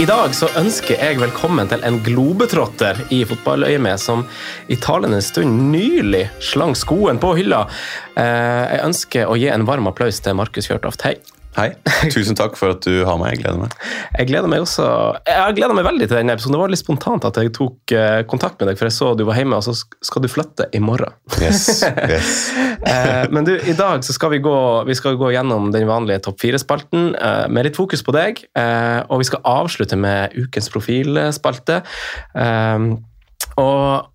I dag så ønsker jeg velkommen til en globetrotter i fotballøyemed som i talende stund nylig slang skoen på hylla. Eh, Jeg ønsker å gi en varm applaus til Markus Fjørtoft. Hei. Hei. Tusen takk for at du har meg. Jeg gleder meg. Jeg gleder meg også Jeg gleder meg veldig til denne episoden. Det var litt spontant at jeg tok eh, kontakt med deg, for jeg så du var hjemme, og så skal du flytte i morgen. Yes, yes. Eh, Men du, i dag så skal vi gå, vi skal gå gjennom den vanlige topp fire-spalten eh, med litt fokus på deg. Og vi skal avslutte med ukens profilspalte. Og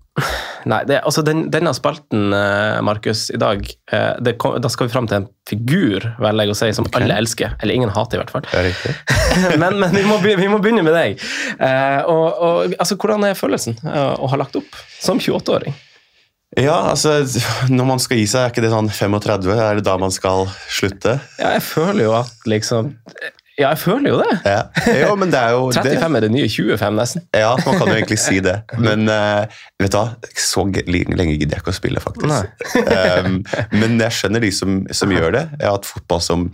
Nei, det, altså den, denne spalten, eh, Markus, i dag eh, det kom, Da skal vi fram til en figur, velger jeg å si, som alle elsker. Eller ingen hater, i hvert fall. Det er riktig. men, men vi, må, vi må begynne med deg. Eh, og, og, altså, hvordan er følelsen å ha lagt opp som 28-åring? Ja, altså, når man skal gi seg, er ikke det sånn 35? Er det da man skal slutte? Ja, jeg føler jo at liksom Ja, jeg føler jo det. Ja. Jo, men det er jo 35 er det nye 25, nesten. Ja, man kan jo egentlig si det. Men uh, vet du hva, så lenge gidder jeg ikke å spille, faktisk. um, men jeg skjønner de som, som gjør det. Jeg har hatt fotball som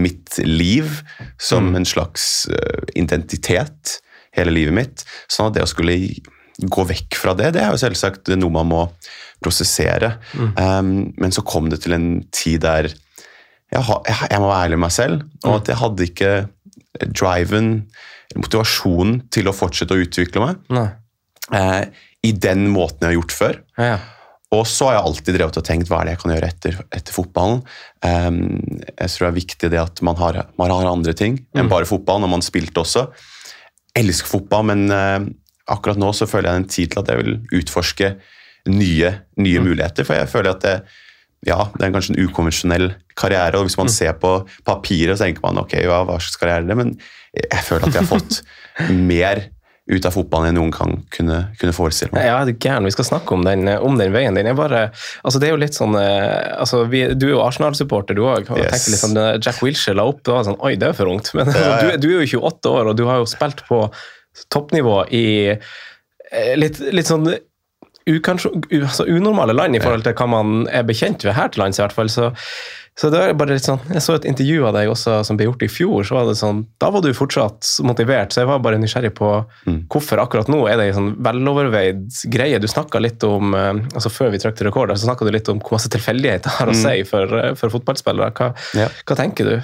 mitt liv, som en slags uh, identitet hele livet mitt. Sånn at det å skulle gå vekk fra det, det er jo selvsagt noe man må prosessere. Um, men så kom det til en tid der jeg, ha- jeg, jeg må være ærlig med meg selv, og at jeg hadde ikke driven, motivasjonen til å fortsette å utvikle meg eh, i den måten jeg har gjort før. Ja, ja. Og så har jeg alltid drevet og tenkt hva er det jeg kan gjøre etter, etter fotballen. Um, jeg tror det er viktig det at man har, man har andre ting enn bare fotball, når man spilte også. Jeg elsker fotball, men uh, akkurat nå så føler jeg en tid til at jeg vil utforske nye, nye muligheter. For jeg føler at det, ja, det er kanskje en ukonvensjonell karriere, og hvis man ser på papiret, så tenker man ok, ja, hva slags karriere er det? Men jeg føler at jeg har fått mer ut av fotballen enn noen gang kunne, kunne forestille meg. Ja, det er gæren. Vi skal snakke om den, om den veien. din. Jeg bare, altså det er jo litt sånn eh, altså vi, Du er jo Arsenal-supporter, du òg. Yes. Liksom, Jack Wilshere la opp, det var sånn Oi, det er for ungt. Men altså, Ja, ja. Du, du er jo 28 år, og du har jo spilt på toppnivå i eh, litt, litt sånn altså unormale land i forhold til hva man er bekjent ved her til lands, i hvert fall. Så, så det er bare litt sånn, Jeg så et intervju av deg også som ble gjort i fjor. så var det sånn, Da var du fortsatt motivert, så jeg var bare nysgjerrig på hvorfor akkurat nå er det en sånn veloverveid greie. Du snakka litt om eh, altså Før vi trykte rekord, så snakka du litt om hvor masse tilfeldigheter har å si for, eh, for fotballspillere. Hva, Ja. hva tenker du?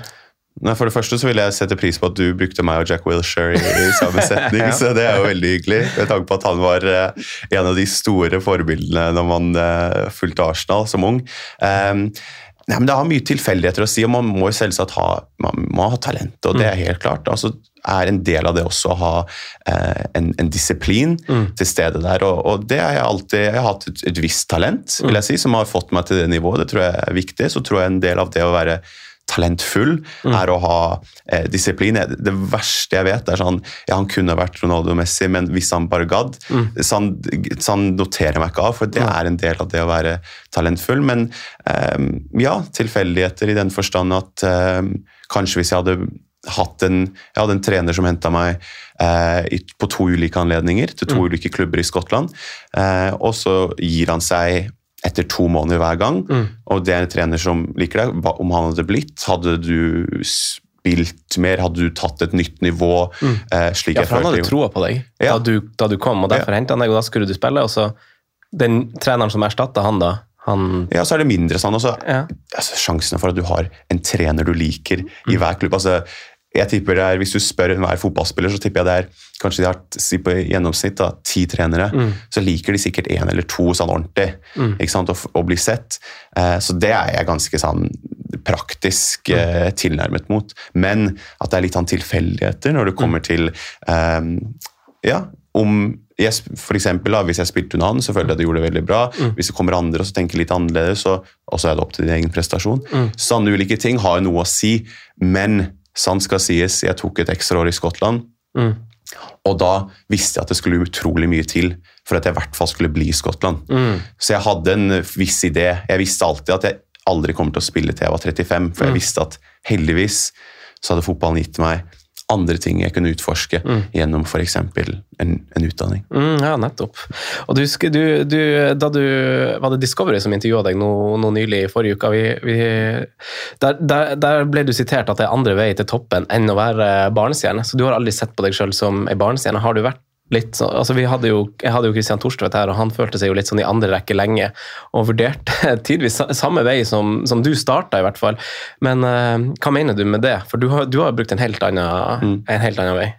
Nei, For det første så vil jeg sette pris på at du brukte meg og Jack Wilshere i, i samme setning. Ja. så Det er jo veldig hyggelig, med tanke på at han var eh, en av de store forbildene når man eh, fulgte Arsenal som ung. Um, nei, men Det har mye tilfeldigheter å si, og man må jo selvsagt ha, man må ha talent. og Det er helt klart. altså er en del av det også å ha eh, en, en disiplin til stede der. Og, og det har jeg alltid jeg har hatt et, et visst talent, vil jeg si, som har fått meg til det nivået. Det tror jeg er viktig. Så tror jeg en del av det å være talentfull er å ha eh, disiplin. Det verste jeg vet, er sånn Ja, han kunne vært Ronaldo Messi, men hvis han bare gadd, så, han, så han noterer meg ikke av, for det er en del av det å være talentfull. Men eh, ja, tilfeldigheter i den forstand at eh, kanskje hvis jeg hadde hatt en, jeg hadde en trener som henta meg eh, på to ulike anledninger til to ulike klubber i Skottland, eh, og så gir han seg etter to måneder hver gang. Og det er en trener som liker deg. Hva- Om han hadde blitt, hadde du spilt mer, hadde du tatt et nytt nivå? Eh, slik Ja, jeg for Han hadde troa på deg Ja. da, du, da du kom, og derfor hentet han deg, og da skulle du spille. og så Den treneren som erstatta han, da, han Ja, så er det mindre sånn. også. Ja. Altså, sjansene for at du har en trener du liker i hver klubb altså, jeg tipper det er, Hvis du spør enhver fotballspiller, så tipper jeg det er kanskje de har si på gjennomsnitt da, ti trenere. Så liker de sikkert én eller to sånn ordentlig ikke sant, å, å bli sett. Eh, så det er jeg ganske sånn praktisk eh, tilnærmet mot. Men at det er litt sånn tilfeldigheter når det kommer til eh, ja, om jeg, for eksempel, da, Hvis jeg spilte under han, så føler jeg at jeg gjorde det veldig bra. Hvis det kommer andre og tenker litt annerledes, så og så er det opp til din egen prestasjon. Sånne ulike ting har noe å si, men sant skal sies, jeg tok et ekstraår i Skottland. Mm. Og da visste jeg at det skulle utrolig mye til for at jeg i hvert fall skulle bli i Skottland. Mm. Så jeg hadde en viss idé. Jeg visste alltid at jeg aldri kommer til å spille til jeg var 35, for jeg visste at heldigvis så hadde fotballen gitt meg andre ting jeg kunne utforske gjennom f.eks. En, en utdanning. Mm, ja, nettopp. Og du, husker- du, du, da du Var det Discovery som intervjua deg nå, nå nylig i forrige uke? Vi, vi, der, der, der ble du sitert at det er andre vei til toppen enn å være barnestjerne. Så du har aldri sett på deg sjøl som ei barnestjerne. Har du vært litt sånn altså vi hadde jo, Jeg hadde jo Christian Torstvedt her, og han følte seg jo litt sånn i andre rekke lenge. Og vurderte tidvis samme vei som, som du starta, i hvert fall. Men uh, hva mener du med det? For du har, du har brukt en helt annen, en helt annen vei.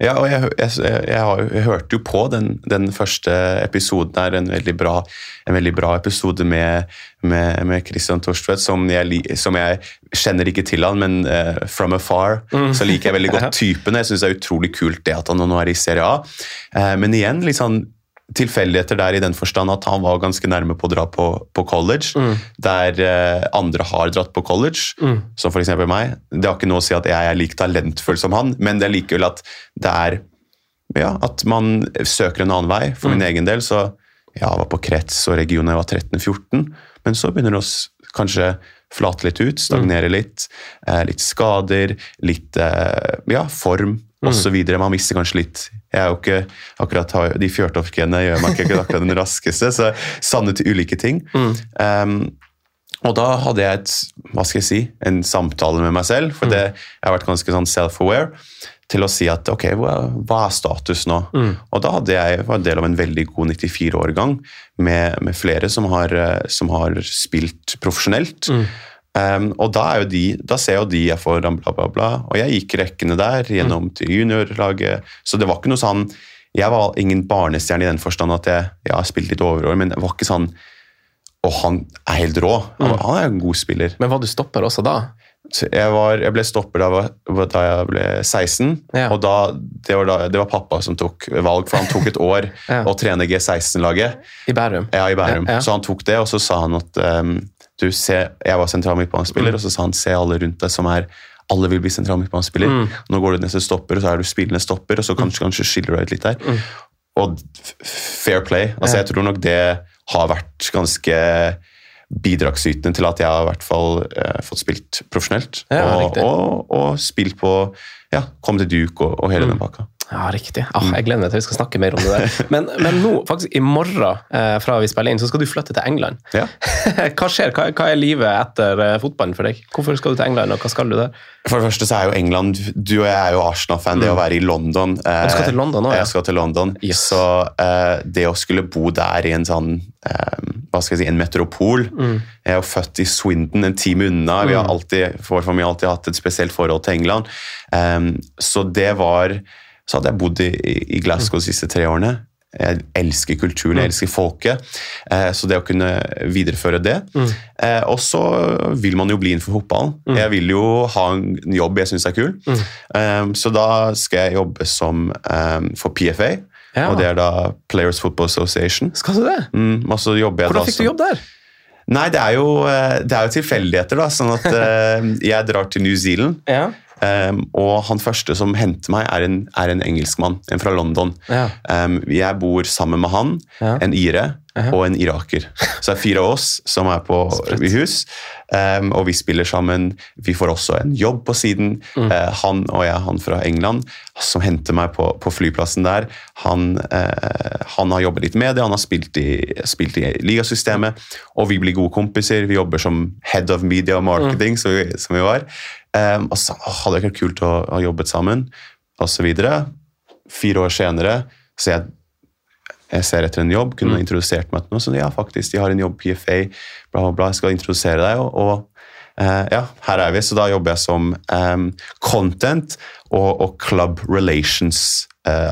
Ja, og jeg, jeg, jeg, har, jeg hørte jo på den, den første episoden her, en veldig bra, en veldig bra episode med, med, med Christian Torstvedt, som som jeg kjenner ikke til han, men uh, from afar så liker jeg veldig godt typen. Jeg syns det er utrolig kult det at han nå er i Serie A. Uh, men igjen litt sånn tilfeldigheter der i den forstand at han var ganske nærme på å dra på, på college, der eh, andre har dratt på college, som f.eks. meg. Det har ikke noe å si at jeg er like talentfull som han, men det er likevel at det er ja, at man søker en annen vei. For min egen del så ja, jeg var på krets og region da jeg var 13-14, men så begynner det å kanskje flate litt ut, stagnere litt. Eh, litt skader, litt eh, ja, form osv. Man mister kanskje litt jeg er jo ikke akkurat De fjørtoftgenene gjør meg ikke akkurat den raskeste, så savner til ulike ting. Um, og da hadde jeg et, hva skal jeg si, en samtale med meg selv, for det, jeg har vært ganske sånn self-aware, til å si at ok, hva, hva er status nå? Og da hadde jeg, var en del av en veldig god 94-årgang med, med flere som har, eh, som har spilt profesjonelt. Um, og da, er jo de, da ser jo de jeg får bla, bla, bla. Og jeg gikk rekkene der gjennom til juniorlaget. Så det var ikke noe sånn Jeg var ingen barnestjerne i den forstand at jeg, jeg har spilt litt overår, men det var ikke sånn Og han er helt rå. Han, han er en god spiller. Men var du stopper også da? Jeg, var, jeg ble stopper da, da jeg ble 16, Ja. og da, det, var da, det var pappa som tok valg, for han tok et år Ja. å trene G16-laget. I Bærum? Ja, i Bærum. Ja. Så han tok det, og så sa han at um, du ser, Jeg var sentral Mm. og så sa han se alle rundt deg som er alle vil bli sentral midtbanespiller. Mm. Nå går du ned til stopper, og så er du spillende stopper, og så kanskje, kanskje skiller du deg ut litt der. Og fair play. Altså, Mm. Ja. Jeg tror nok det har vært ganske bidragsytende til at jeg har i hvert fall eh, fått spilt profesjonelt. Ja, og, og, og spilt på ja, Kom til duk og, og hele Mm. den pakka. Ja, riktig. Ah, jeg gleder meg til vi skal snakke mer om det der. Men, men nå, faktisk i morgen, eh, fra vi spiller inn, så skal du flytte til England. Ja. Hva skjer? Hva, hva er livet etter eh, fotballen for deg? Hvorfor skal du til England, og hva skal du der? For det første så er jo England Du og jeg er jo Arsenal-fan. Det å være i London eh, du skal til London også, ja. Jeg skal til London. Yes. Så eh, det å skulle bo der i en sånn eh, Hva skal jeg si, en metropol Mm. Jeg er jo født i Swindon, en time unna. Vi har alltid, Vår familie har alltid hatt et spesielt forhold til England. Um, så det var Så hadde jeg bodd i, i Glasgow de siste tre årene. Jeg elsker kulturen, Mm. jeg elsker folket. Eh, så det å kunne videreføre det. Mm. Eh, og så vil man jo bli innenfor fotballen. Jeg vil jo ha en jobb jeg syns er kul. Mm. Eh, så da skal jeg jobbe som for PFA, og det er da Players Football Association. Skal du det? Mm, Hvordan fikk du jobb der? Nei, det er jo, det er jo tilfeldigheter, da. Sånn at jeg drar til New Zealand. Ja. Um, og han første som henter meg, er en, er en engelskmann, en fra London. Ja. Um, jeg bor sammen med han, Ja. en ire Aha. og en iraker. Så det er fire av oss som er på, i hus, um, og vi spiller sammen. Vi får også en jobb på siden. Mm. Uh, han og jeg, han fra England, som henter meg på, på flyplassen der, han, uh, han har jobbet litt med det, han har spilt i, spilt i ligasystemet, og vi blir gode kompiser. Vi jobber som head of media og marketing, som, vi, som vi var. Um, og så «Åh, hadde det ikke vært kult å ha jobbet sammen, osv. Fire år senere så jeg, jeg ser etter en jobb, kunne introdusert meg til noe. Så ja, faktisk, de har en jobb PFA, bla, bla, bla, jeg skal introdusere deg. Og, og Uh, ja, her er vi. Så da jobber jeg som um, content og, og club relations eh.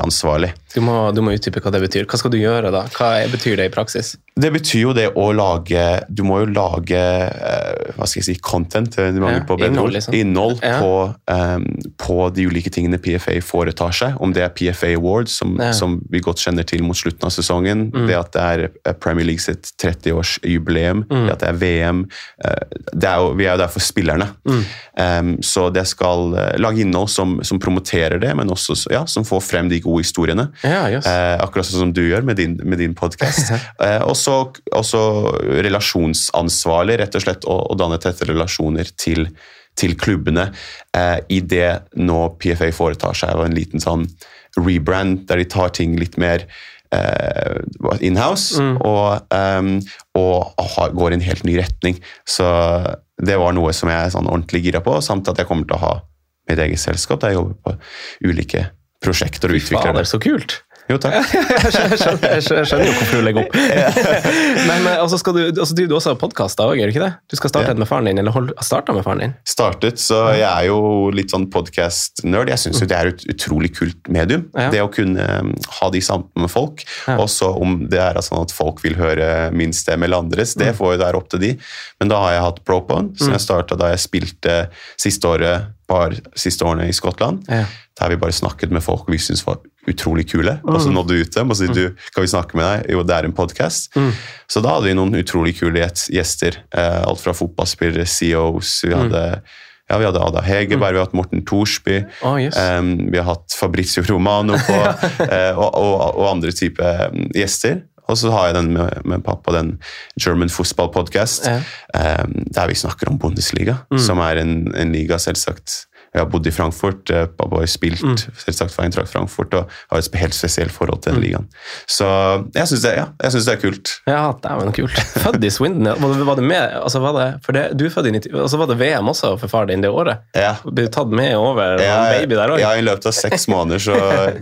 Du må, du må utdype hva det betyr. Hva skal du gjøre da? Hva betyr det i praksis? Det betyr jo det å lage Du må jo lage eh, hva skal jeg si, content. Ja, på innhold, liksom. Innhold Ja. på, um, på de ulike tingene PFA foretar seg. Om det er PFA Awards, som, Ja. Mm. som vi godt kjenner til mot slutten av sesongen. Det at det er eh, Premier League sitt 30-årsjubileum. Mm. Det at det er VM. eh, Det er jo, vi er jo der for spillerne. Mm. Um, så det skal lage innhold som, som promoterer det, men også ja, som får frem de gode historiene. Ja, yes. Eh, akkurat sånn som du gjør med din, med din podkast. eh, og så relasjonsansvarlig, rett og slett, å, å danne tette relasjoner til, til klubbene eh, i det nå PFA foretar seg av en liten sånn rebrand, der de tar ting litt mer eh, inhouse og, um, og aha, går i en helt ny retning. Så det var noe som jeg er sånn ordentlig gira på, samt at jeg kommer til å ha mitt eget selskap der jeg jobber på ulike prosjekter og utvikler det. så kult! Jo, takk. jeg skjønner, jeg skjønner, jo hvorfor du legger opp. Men altså skal du, altså driver du også podkaster òg, gjør du ikke det? Du skal starte Ja. med faren din, eller hold- starta med faren din? startet, så jeg er jo litt sånn podcast-nerd. Jeg syns det er et utrolig kult medium. Ja. Det å kunne um, ha de samtalene med folk. Ja. Også om det er sånn at folk vil høre min stemme eller andres, det får jo være opp til de. Men da har jeg hatt Propone, som jeg starta da jeg spilte siste året, par siste årene i Skottland. Ja. Der vi bare snakket med folk vi syntes var utrolig kule. Og så nådde vi ut dem og sa du, kan vi snakke med deg? Jo, det er en podkast. Så da hadde vi noen utrolig kule gjester. Eh, alt fra fotballspillere, CEOs Vi hadde, ja, vi hadde Ada Hegerberg, vi har hatt Morten Thorsby. oh, yes. em, vi har hatt Fabrizio Romano på, eh, og, og, og andre type gjester. Og så har jeg den med, med pappa, den German Football Podcast, Ja. um, der vi snakker om Bundesliga, som er en, en liga, selvsagt. Jeg har bodd i Frankfurt, eh, pappa har spilt selvsagt for Eintracht Frankfurt og har et helt spesielt forhold til den ligaen. Så jeg syns det, ja, det er kult. Ja, dæven, kult. Født i Swindon, ja. var det, var det med altså var det, for det, Du er født i 90, så var det VM også for far din det året? Ja. Ble du tatt med over og en baby der òg? ja, I løpet av seks måneder så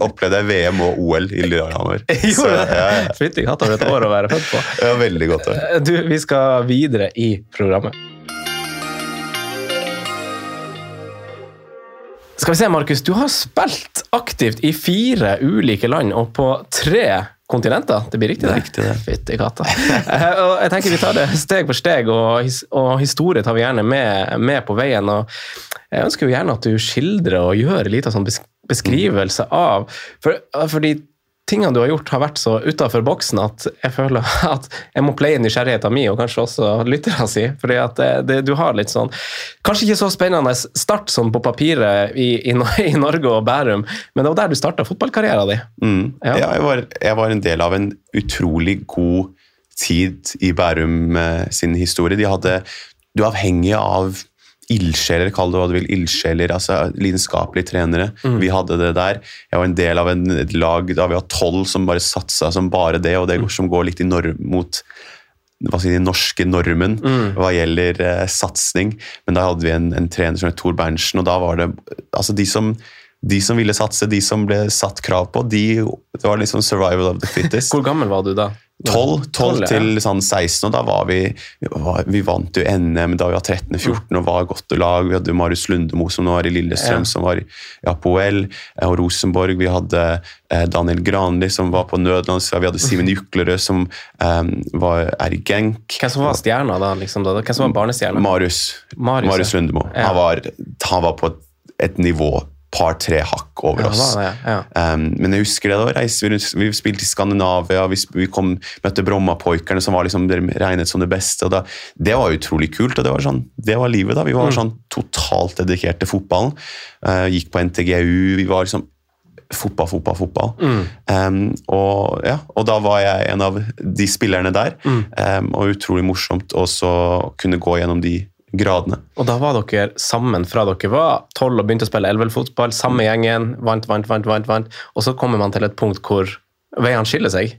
opplevde jeg VM og OL i Lillehammer. Gjorde det? ja, ja. Fytti katta, for et år å være født på. Ja, veldig godt. år. Du, vi skal videre i programmet. Skal vi se, Markus. Du har spilt aktivt i fire ulike land og på tre kontinenter. Det blir riktig, Det riktig, det. Fytti katta. Eh, jeg tenker Vi tar det steg for steg, og, his og historie tar vi gjerne med, med på veien. og Jeg ønsker jo gjerne at du skildrer og gjør en liten sånn beskrivelse av for, Fordi tingene du har gjort, har vært så utafor boksen at jeg føler at jeg må pleie nysgjerrigheten min, og kanskje også lytterne si. fordi at det, det, du har litt sånn Kanskje ikke så spennende start som på papiret i, i, i Norge og Bærum, men det var der du starta fotballkarrieren din. Mm. Ja. Ja. jeg, var, jeg var en del av en utrolig god tid i Bærum eh, sin historie. De hadde, du er avhengig av ildsjeler, kall det hva du vil, ildsjeler, altså lidenskapelige trenere. Vi hadde det der. Jeg var en del av en, et lag da vi var tolv som bare satsa som bare det, og det går- som går litt i norm mot hva sier den norske normen hva gjelder eh, satsing. Men da hadde vi en, en trener som het Tor Berntsen, og da var det altså de som de som ville satse, de som ble satt krav på, de, det var liksom survival of the fittest. Hvor gammel var du da? 12, 12 ja. til sånn 16, og da var vi Vi, vant jo NM da vi var 13-14 og var godt lag. Vi hadde Marius Lundemo som nå er i Lillestrøm, Ja. som var i Apoel, eh, og Rosenborg. Vi hadde eh, Daniel Granli som var på nødlandslag. Vi hadde Simen Juklerød som um, var, er i Genk. Hvem som var stjerna da? liksom da? Hvem som var barnestjerna? Marius, Marius, Marius. Lundemo. Ja. Han, var, han var på et nivå par-tre hakk over Ja, oss. det, ja. Um, men jeg husker det da reiste vi rundt, vi spilte i Skandinavia, vi, vi kom, møtte Brommapoikerne som var liksom regnet som det beste. da, Det var utrolig kult, og det var, sånn, det var livet. da, Vi Mm. var sånn totalt dedikert til fotballen. Uh, gikk på NTGU, vi var liksom fotball, fotball, fotball. Mm. Um, og, ja, og da var jeg en av de spillerne der, Mm. um, og utrolig morsomt å kunne gå gjennom de gradene. Og da var dere sammen fra dere var tolv og begynte å spille elvelfotball, samme gjengen, vant, vant, vant, vant, vant, og så kommer man til et punkt hvor veiene skiller seg.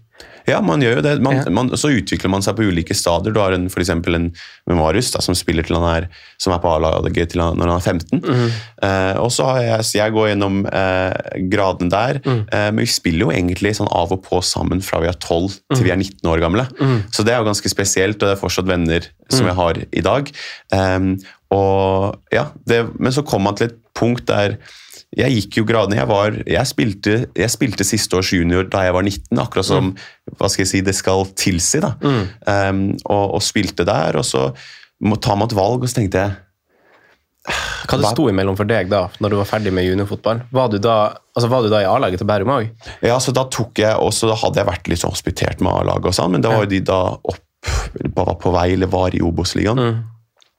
Ja, man gjør jo det. Man, Ja. man, så utvikler man seg på ulike stadier. Du har en, for eksempel en Marius da, som spiller til han er, som er på A-laget når han er 15. Mm. Uh, og så har jeg, så jeg går gjennom uh, gradene der. Mm. Uh, men vi spiller jo egentlig sånn av og på sammen fra vi er 12 til Mm. vi er 19 år gamle. Så det er jo ganske spesielt, og det er fortsatt venner som Mm. jeg har i dag. Um, og ja, det, Men så kom man til et punkt der jeg gikk jo gradene. Jeg, var, jeg, spilte, jeg spilte siste års junior da jeg var 19, akkurat som hva skal jeg si, det skal tilsi. da. Um, og, og spilte der, og så må ta meg et valg, og så tenkte jeg Hva det sto imellom for deg da, når du var ferdig med juniorfotball? Var du da, altså var du da i A-laget til Bærum òg? Ja, så da tok jeg også, da hadde jeg vært litt sånn hospitert med A-laget og sånn, men da var jo de da opp, var på vei, eller var i Obos-ligaen. Mm.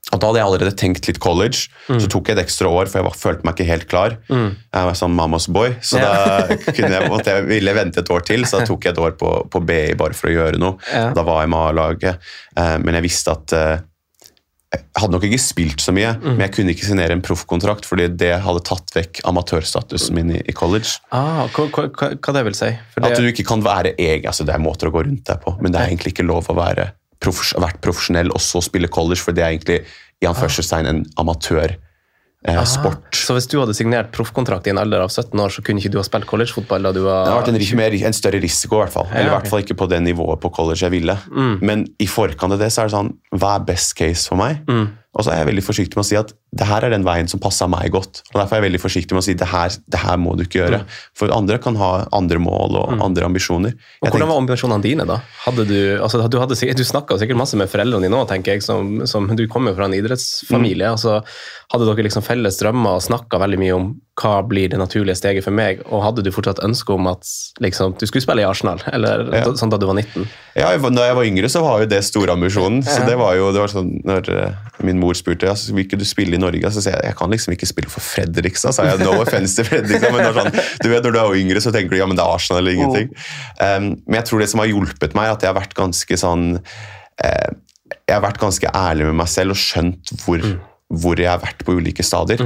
Og da hadde jeg allerede tenkt litt college, så tok jeg et ekstra år, for jeg var, følte meg ikke helt klar. Jeg var sånn mamas boy, så da kunne jeg, måtte jeg ville vente et år til, så da tok jeg et år på, på BI bare for å gjøre noe. Ja. Da var jeg med A-laget, eh, men jeg visste at eh, jeg hadde nok ikke spilt så mye, men jeg kunne ikke signere en proffkontrakt fordi det hadde tatt vekk amatørstatusen min i, i college. Ah, hva, hva, hva, det vil si? Det, At du ikke kan være egen, altså Det er måter å gå rundt deg på, men det er egentlig ikke lov å være profes vært profesjonell og så spille college, for det er egentlig i anførselstegn en amatørsport. Eh, sport. Så hvis du hadde signert proffkontrakt i en alder av 17 år, så kunne ikke du ha spilt collegefotball da du var Det har vært en, mer, en større risiko, i hvert fall. Eller i hvert fall ikke på det nivået på college jeg ville. Men i forkant av det så er det sånn Hva er best case for meg? Og så er jeg veldig forsiktig med å si at det her er den veien som passer meg godt. Og Derfor er jeg veldig forsiktig med å si det her, det her må du ikke gjøre. For andre kan ha andre mål og andre ambisjoner. Og Jeg Hvordan tenkte, var ambisjonene dine, da? Hadde du altså, du, hadde, du snakka sikkert masse med foreldrene dine òg, tenker jeg. Som, som, du kommer fra en idrettsfamilie. Mm. altså Hadde dere liksom felles drømmer og snakka veldig mye om hva blir det naturlige steget for meg? Og hadde du fortsatt ønske om at liksom, du skulle spille i Arsenal, eller Ja. da, sånn da du var 19? Ja, da jeg var yngre, så var jo det store ambisjonen. Så det var jo, det var sånn, når eh, min mor spurte ja, så vil ikke du spille i Norge, så sier jeg jeg kan liksom ikke spille for Fredrikstad. sa jeg, no offense til Fredrikstad, men sånn, du vet, når du er yngre, så tenker du ja, men det er Arsenal eller ingenting. Um, men jeg tror det som har hjulpet meg, at jeg har vært ganske sånn uh, Jeg har vært ganske ærlig med meg selv og skjønt hvor, hvor jeg har vært på ulike stadier.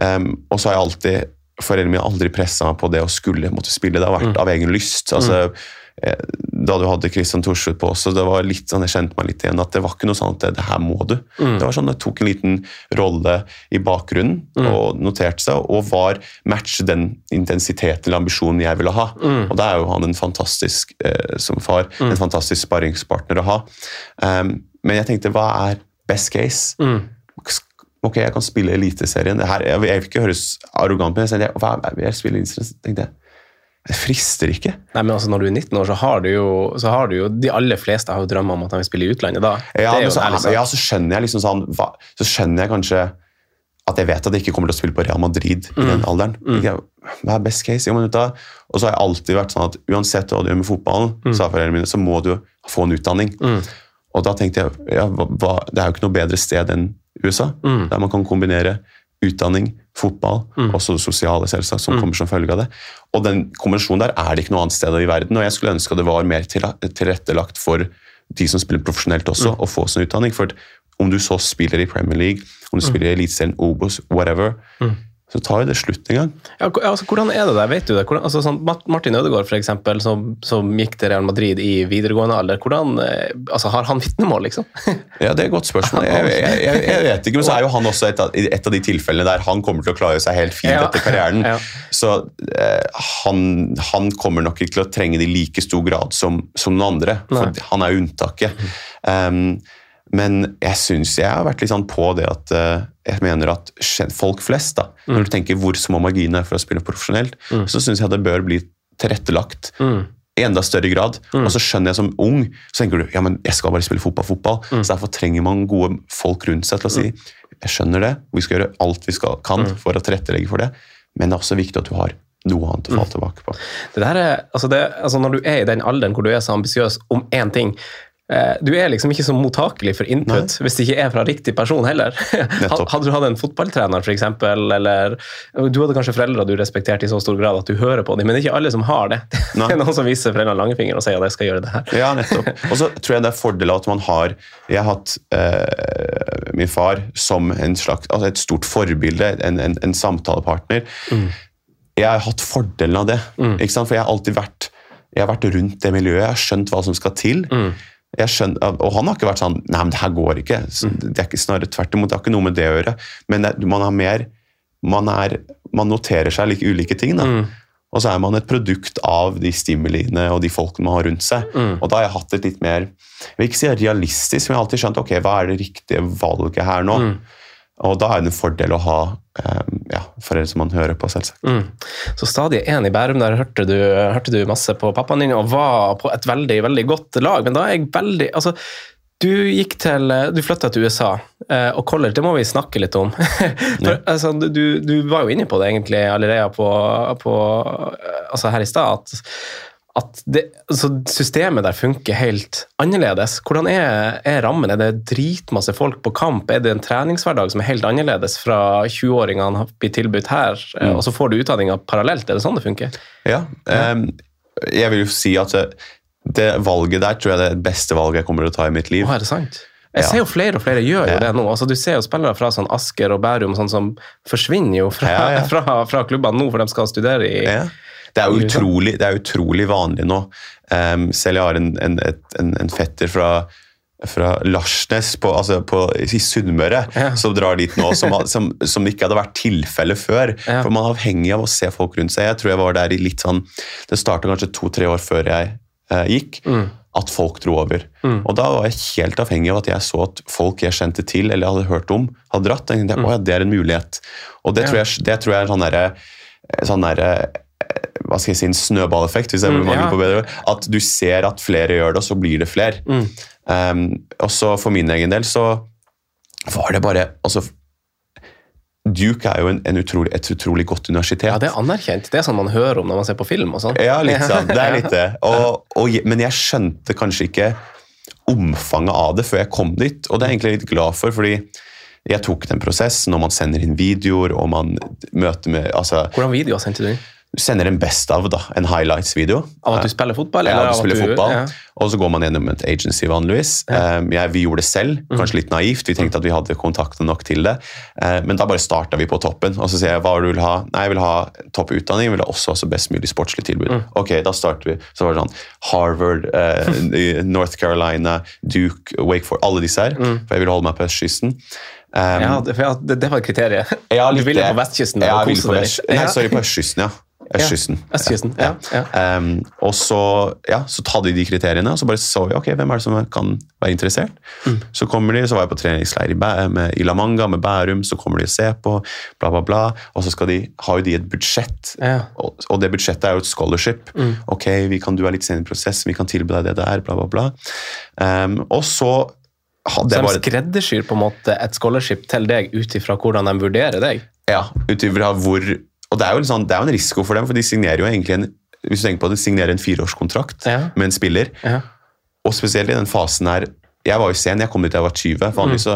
Um, og så har jeg alltid Foreldrene mine har aldri pressa meg på det å skulle måtte spille. Det har vært av egen lyst. altså eh, da du hadde Christian Thorsrud på også, det var litt sånn, jeg kjente meg litt igjen, at det var ikke noe sånn at det, det her må du. Det var sånn, Jeg tok en liten rolle i bakgrunnen og noterte seg, og var match den intensiteten eller ambisjonen jeg ville ha. Og da er jo han en fantastisk eh, som far, en fantastisk sparringspartner å ha. Um, men jeg tenkte, hva er best case? Ok, jeg kan spille Eliteserien. Det her- Jeg jeg vil ikke høres arrogant men jeg er, jeg spiller Eliteserien, tenkte jeg. Det frister ikke. Nei, men altså Når du er 19 år, så har du jo, så har du jo De aller fleste har jo drømmer om at de vil spille i utlandet da. Ja, så, ja, så skjønner jeg liksom sånn hva, Så skjønner jeg kanskje at jeg vet at jeg ikke kommer til å spille på Real Madrid i Mm. den alderen. Mm. Hva er best case? Og så har jeg alltid vært sånn at uansett hva du gjør med fotballen, Mm. sa foreldrene mine, så må du få en utdanning. Og da tenkte jeg ja, hva, det er jo ikke noe bedre sted enn USA, Mm. der man kan kombinere utdanning, fotball, også det sosiale selvsagt, Mm. som kommer som følge av det. Og den konvensjonen der er det ikke noe annet sted i verden, og jeg skulle ønske det var mer tilrettelagt for de som spiller profesjonelt også, Mm. å få sin utdanning. For om du så spiller i Premier League, om Mm. du spiller i Eliteserien, Obos, whatever, så tar jo det slutt en gang. Ja, altså, hvordan er det der, vet du det? Hvordan, altså, sånn, Martin Ødegaard, eksempel, som, som gikk til Real Madrid i videregående alder, hvordan, eh, altså, har han vitnemål, liksom? Ja, Det er et godt spørsmål. Jeg, jeg, jeg, jeg vet ikke, men så er jo han også et av, et av de tilfellene der han kommer til å klare seg helt fint Ja. etter karrieren. Ja. Så eh, han, han kommer nok ikke til å trenge det i like stor grad som, som noen andre, for Nei. han er unntaket. Um, men jeg syns jeg har vært litt sånn på det at eh, jeg mener at folk flest, da, når du tenker hvor små marginene er for å spille profesjonelt, så syns jeg det bør bli tilrettelagt i enda større grad. Og så skjønner jeg som ung, så tenker du ja, men jeg skal bare spille fotball, fotball. Så derfor trenger man gode folk rundt seg til å si jeg skjønner det, vi skal gjøre alt vi skal, kan for å tilrettelegge for det, men det er også viktig at du har noe annet å falle tilbake på. Det der er, altså det, altså når du er i den alderen hvor du er så ambisiøs om én ting Du er liksom ikke så mottakelig for input hvis det ikke er fra riktig person heller. Hadde du hatt en fotballtrener, eksempel, eller Du hadde kanskje foreldre du respekterte i så stor grad at du hører på dem, men det er ikke alle som har det. Det er noen som viser foreldrene langfinger og sier at jeg skal gjøre det her. Ja, nettopp. Og så tror jeg det er fordeler at man har Jeg har hatt eh, min far som en slags, altså et stort forbilde, en, en, en samtalepartner. Jeg har hatt fordelen av det, ikke sant? for jeg har alltid vært jeg har vært rundt det miljøet, jeg har skjønt hva som skal til. Jeg skjønner, og han har ikke vært sånn Nei, men det her går ikke. Det er ikke snarere tvert imot. Det har ikke noe med det å gjøre. Men det, man har mer man, er, man noterer seg like ulike ting. da. Og så er man et produkt av de stimuliene og de folkene man har rundt seg. Og da har jeg hatt et litt mer Jeg vil ikke si realistisk, men jeg har alltid skjønt ok, hva er det riktige valget her nå. Og da er det en fordel å ha um, ja, foreldre som man hører på, selvsagt. Mm. Så stadig én i Bærum, der hørte du, hørte du masse på pappaen din og var på et veldig veldig godt lag. Men da er jeg veldig altså, du gikk til, du flytta til USA, eh, og college, det må vi snakke litt om. For, altså, du, du var jo inne på det egentlig allerede på, på, altså her i stad, at, at det, altså systemet der funker helt annerledes. Hvordan er, er rammen? Er det dritmasse folk på kamp? Er det en treningshverdag som er helt annerledes fra 20-åringene blir tilbudt her, mm. og så får du utdanninga parallelt? Er det sånn det funker? Ja, ehm, jeg vil jo si at det, valget der tror jeg det er det beste valget jeg kommer til å ta i mitt liv. Å, er det sant? Jeg ser jo flere og flere gjør jo det nå. Altså, du ser jo spillere fra sånn Asker og Bærum sånn som forsvinner jo fra, Ja, ja. fra, fra klubbene nå, for de skal studere i Ja. Det er jo utrolig, det er utrolig vanlig nå. Um, selv jeg har en, en, en, en fetter fra, fra Larsnes på, altså på, i Sunnmøre Ja. som drar dit nå, som, som, som ikke hadde vært tilfelle før. Ja. For man er avhengig av å se folk rundt seg. Jeg tror jeg var der i litt sånn Det starta kanskje to-tre år før jeg eh, gikk. Mm. At folk dro over. Og da var jeg helt avhengig av at jeg så at folk jeg kjente til eller hadde hørt om, hadde dratt. Jeg tenkte, «Å ja, det er en mulighet. Og det, Mm. Tror, jeg, det tror jeg er sånn derre sånn derre hva skal jeg si, en snøballeffekt, hvis jeg Mm, ja. på bedre ord. At du ser at flere gjør det, og så blir det flere. Mm. Um, og så for min egen del så var det bare altså, Duke er jo en, en utrolig, et utrolig godt universitet. Ja, det er anerkjent. Det er sånn man hører om når man ser på film og sånn. Ja, litt sånn. Det er litt det. Og, og, men jeg skjønte kanskje ikke omfanget av det før jeg kom dit, og det er jeg egentlig litt glad for, fordi jeg tok den prosessen, og man sender inn videoer, og man møter med altså, Hvordan videoer sendte du inn? Du sender en best of, da, en highlights-video. Av at du spiller fotball? Ja, du spiller fotball, Ja. og så går man gjennom et agency vanligvis. Ja. jeg, vi gjorde det selv, Mm. kanskje litt naivt. Vi tenkte at vi hadde kontaktene nok til det. Uh, men da bare starta vi på toppen. Og så sier jeg hva du vil ha. Nei, jeg vil ha topp utdanning, jeg vil ha også, ha best mulig sportslig tilbud. Mm. Ok, da starter vi. Så var det sånn Harvard, eh, North Carolina, Duke, Wakeford, alle disse her. For jeg ville holde meg på østkysten. Um, Mm. Ja, det, det, det var et kriterium. ja, du ville på vestkysten Ja, jeg ville på vest... Nei, sorry, på østkysten, ja. Østkysten. Østkysten, ja, ja. Um, og så, ja, så hadde de de kriteriene, og så bare så vi ok, hvem er det som kan være interessert. Mm. Så kommer de, så var jeg på treningsleir i, med, i La Manga med Bærum, så kommer de og ser på, bla, bla, bla. Og så skal de, har jo de et budsjett, Ja. og, og det budsjettet er jo et scholarship. Ok, vi kan, du er litt sen i prosessen, vi kan tilby deg det der, bla, bla, bla. Um, og så Så de skreddersyr på en måte et scholarship til deg ut ifra hvordan de vurderer deg? Ja, ut ifra hvor Og det er jo, sånn, det er jo en risiko for dem, for de signerer jo egentlig en hvis du tenker på det, de signerer en fireårskontrakt Ja. med en spiller. Ja. Og spesielt i den fasen her Jeg var jo sen, jeg kom dit da jeg var 20. Vanligvis så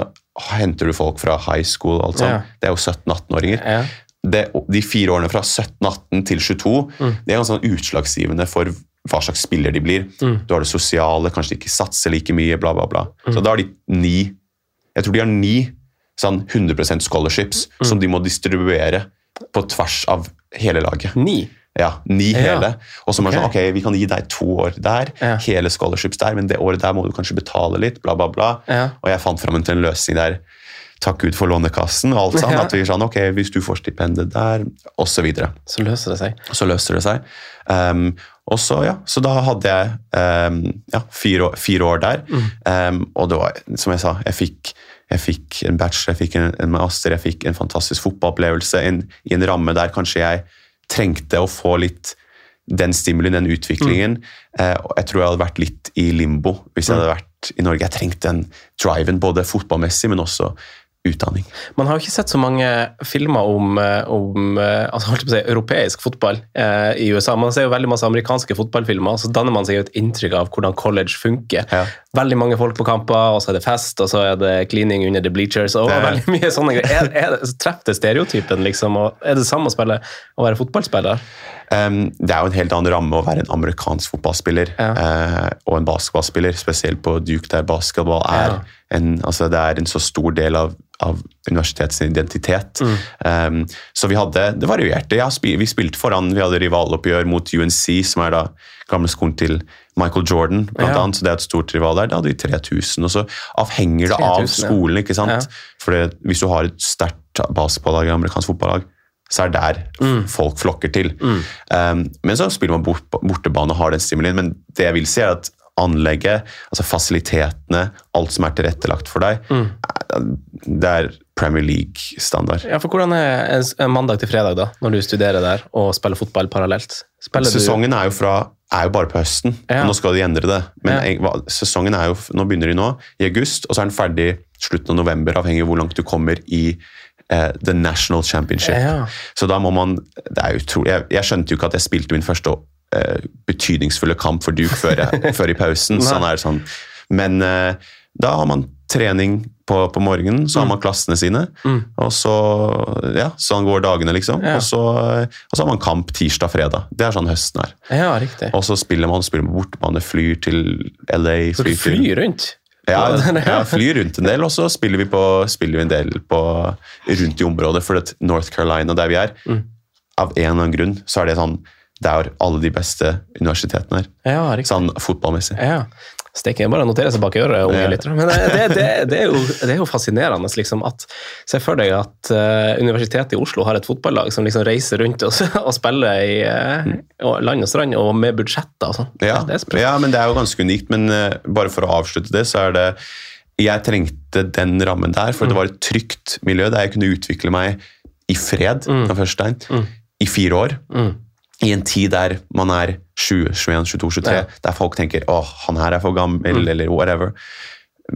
henter du folk fra high school. alt sånt. Mm. Ja. Det er jo 17-18-åringer. Ja. Det, de fire årene fra 17-18 til 22 Mm. det er ganske sånn utslagsgivende for hva slags spiller de blir. Mm. Du har det sosiale, kanskje de ikke satser like mye, bla, bla, bla. Så da har de ni Jeg tror de har ni sånn 100% scholarships Mm. som de må distribuere på tvers av hele laget. Ni? Ja, ni Ja. hele. Og så må man Ok. sånn, ok, vi kan gi deg to år der, Ja. hele scholarships der, men det året der må du kanskje betale litt, bla, bla, bla. Ja. Og jeg fant fram til en løsning der. Takk Gud for Lånekassen og alt sånn. At vi sånn, ok, hvis du får stipendet der, og så videre. Så løser det seg. Så løser det seg. Um, og så, ja, så da hadde jeg um, ja, fire, år, fire år der. Um, og det var, som jeg sa, jeg fikk, jeg fikk en bachelor, jeg fikk en, en master, jeg fikk en fantastisk fotballopplevelse en, i en ramme der kanskje jeg trengte å få litt den stimulien, den utviklingen. Eh, jeg tror jeg hadde vært litt i limbo hvis jeg hadde vært i Norge. Jeg trengte den driven, både fotballmessig, men også utdanning. Man har jo ikke sett så mange filmer om, eh, om eh, altså si, europeisk fotball eh, i USA. Man ser jo veldig masse amerikanske fotballfilmer, og så danner man seg jo et inntrykk av hvordan college funker. Ja. Veldig mange folk på kamper, og så er det fest, og så er det cleaning under the bleachers, og Det- veldig mye sånne greier. Er, er, Treffer det stereotypen, liksom? Og er det samme å spille å være fotballspiller? Um, det er jo en helt annen ramme å være en amerikansk fotballspiller Ja. uh, og en basketballspiller, spesielt på Duke, der basketball er, Ja. En, altså det er en så stor del av, av universitetets identitet. Mm. Um, så vi hadde, det varierte. Ja, spi- vi spilte foran, vi hadde rivaloppgjør mot UNC, som er da gamle skolen til Michael Jordan, blant Ja. annet, så det er et stort rival der. Da hadde vi 3000, og så avhenger det av 3000, ja. skolen, ikke sant? Ja. For hvis du har et sterkt basketballag, amerikansk fotballag, så er det der Mm. folk flokker til. Um, men så spiller man bort, bortebane og har den stimulien, men det jeg vil si er at anlegget, altså fasilitetene, alt som er tilrettelagt for deg, Mm. det er Premier League-standard. Ja, for Hvordan er mandag til fredag da, når du studerer der og spiller fotball parallelt? Spiller Sesongen er jo, fra, er jo bare på høsten, Ja. og nå skal de endre det. Men Ja. sesongen er jo, nå begynner de nå, i august, og så er den ferdig slutten av november, avhengig av hvor langt du kommer i Uh, The National Championship. Ja. Så da må man det er utrolig, jeg, jeg skjønte jo ikke at jeg spilte min første eh, betydningsfulle kamp for Duke før, før i pausen. Sånn er det sånn. Men eh, da har man trening på, på morgenen, så har man klassene sine, Mm. og så ja, sånn går dagene, liksom. Ja. Og, så, og så har man kamp tirsdag-fredag. Det er sånn høsten er. Ja, riktig. Og så spiller man, spiller man bortebane, flyr til LA Så du flyr flyr rundt? Ja, Ja. flyr rundt en del, og så spiller vi, på, spiller vi en del på, rundt i området. For North Carolina, der vi er, Mm. av en eller annen grunn, så er det sånn der alle de beste universitetene er. Ja, riktig. Sånn fotballmessig. Ja. Steike, bare notere seg bak øret, unge Ja. lyttere. Men det, det, det, er jo, det er jo fascinerende, liksom, at Se for deg at uh, Universitetet i Oslo har et fotballag som liksom reiser rundt og, og spiller i uh, land og strand, og med budsjetter og sånn. Ja, Det ja, men det er jo ganske unikt. Men uh, bare for å avslutte det, så er det Jeg trengte den rammen der, for Mm. det var et trygt miljø der jeg kunne utvikle meg i fred Mm. den første dagen, i fire år. Mm. I en tid der man er 7, 21, 22, 23, Ja. der folk tenker åh, han her er for gammel, Mm. eller whatever.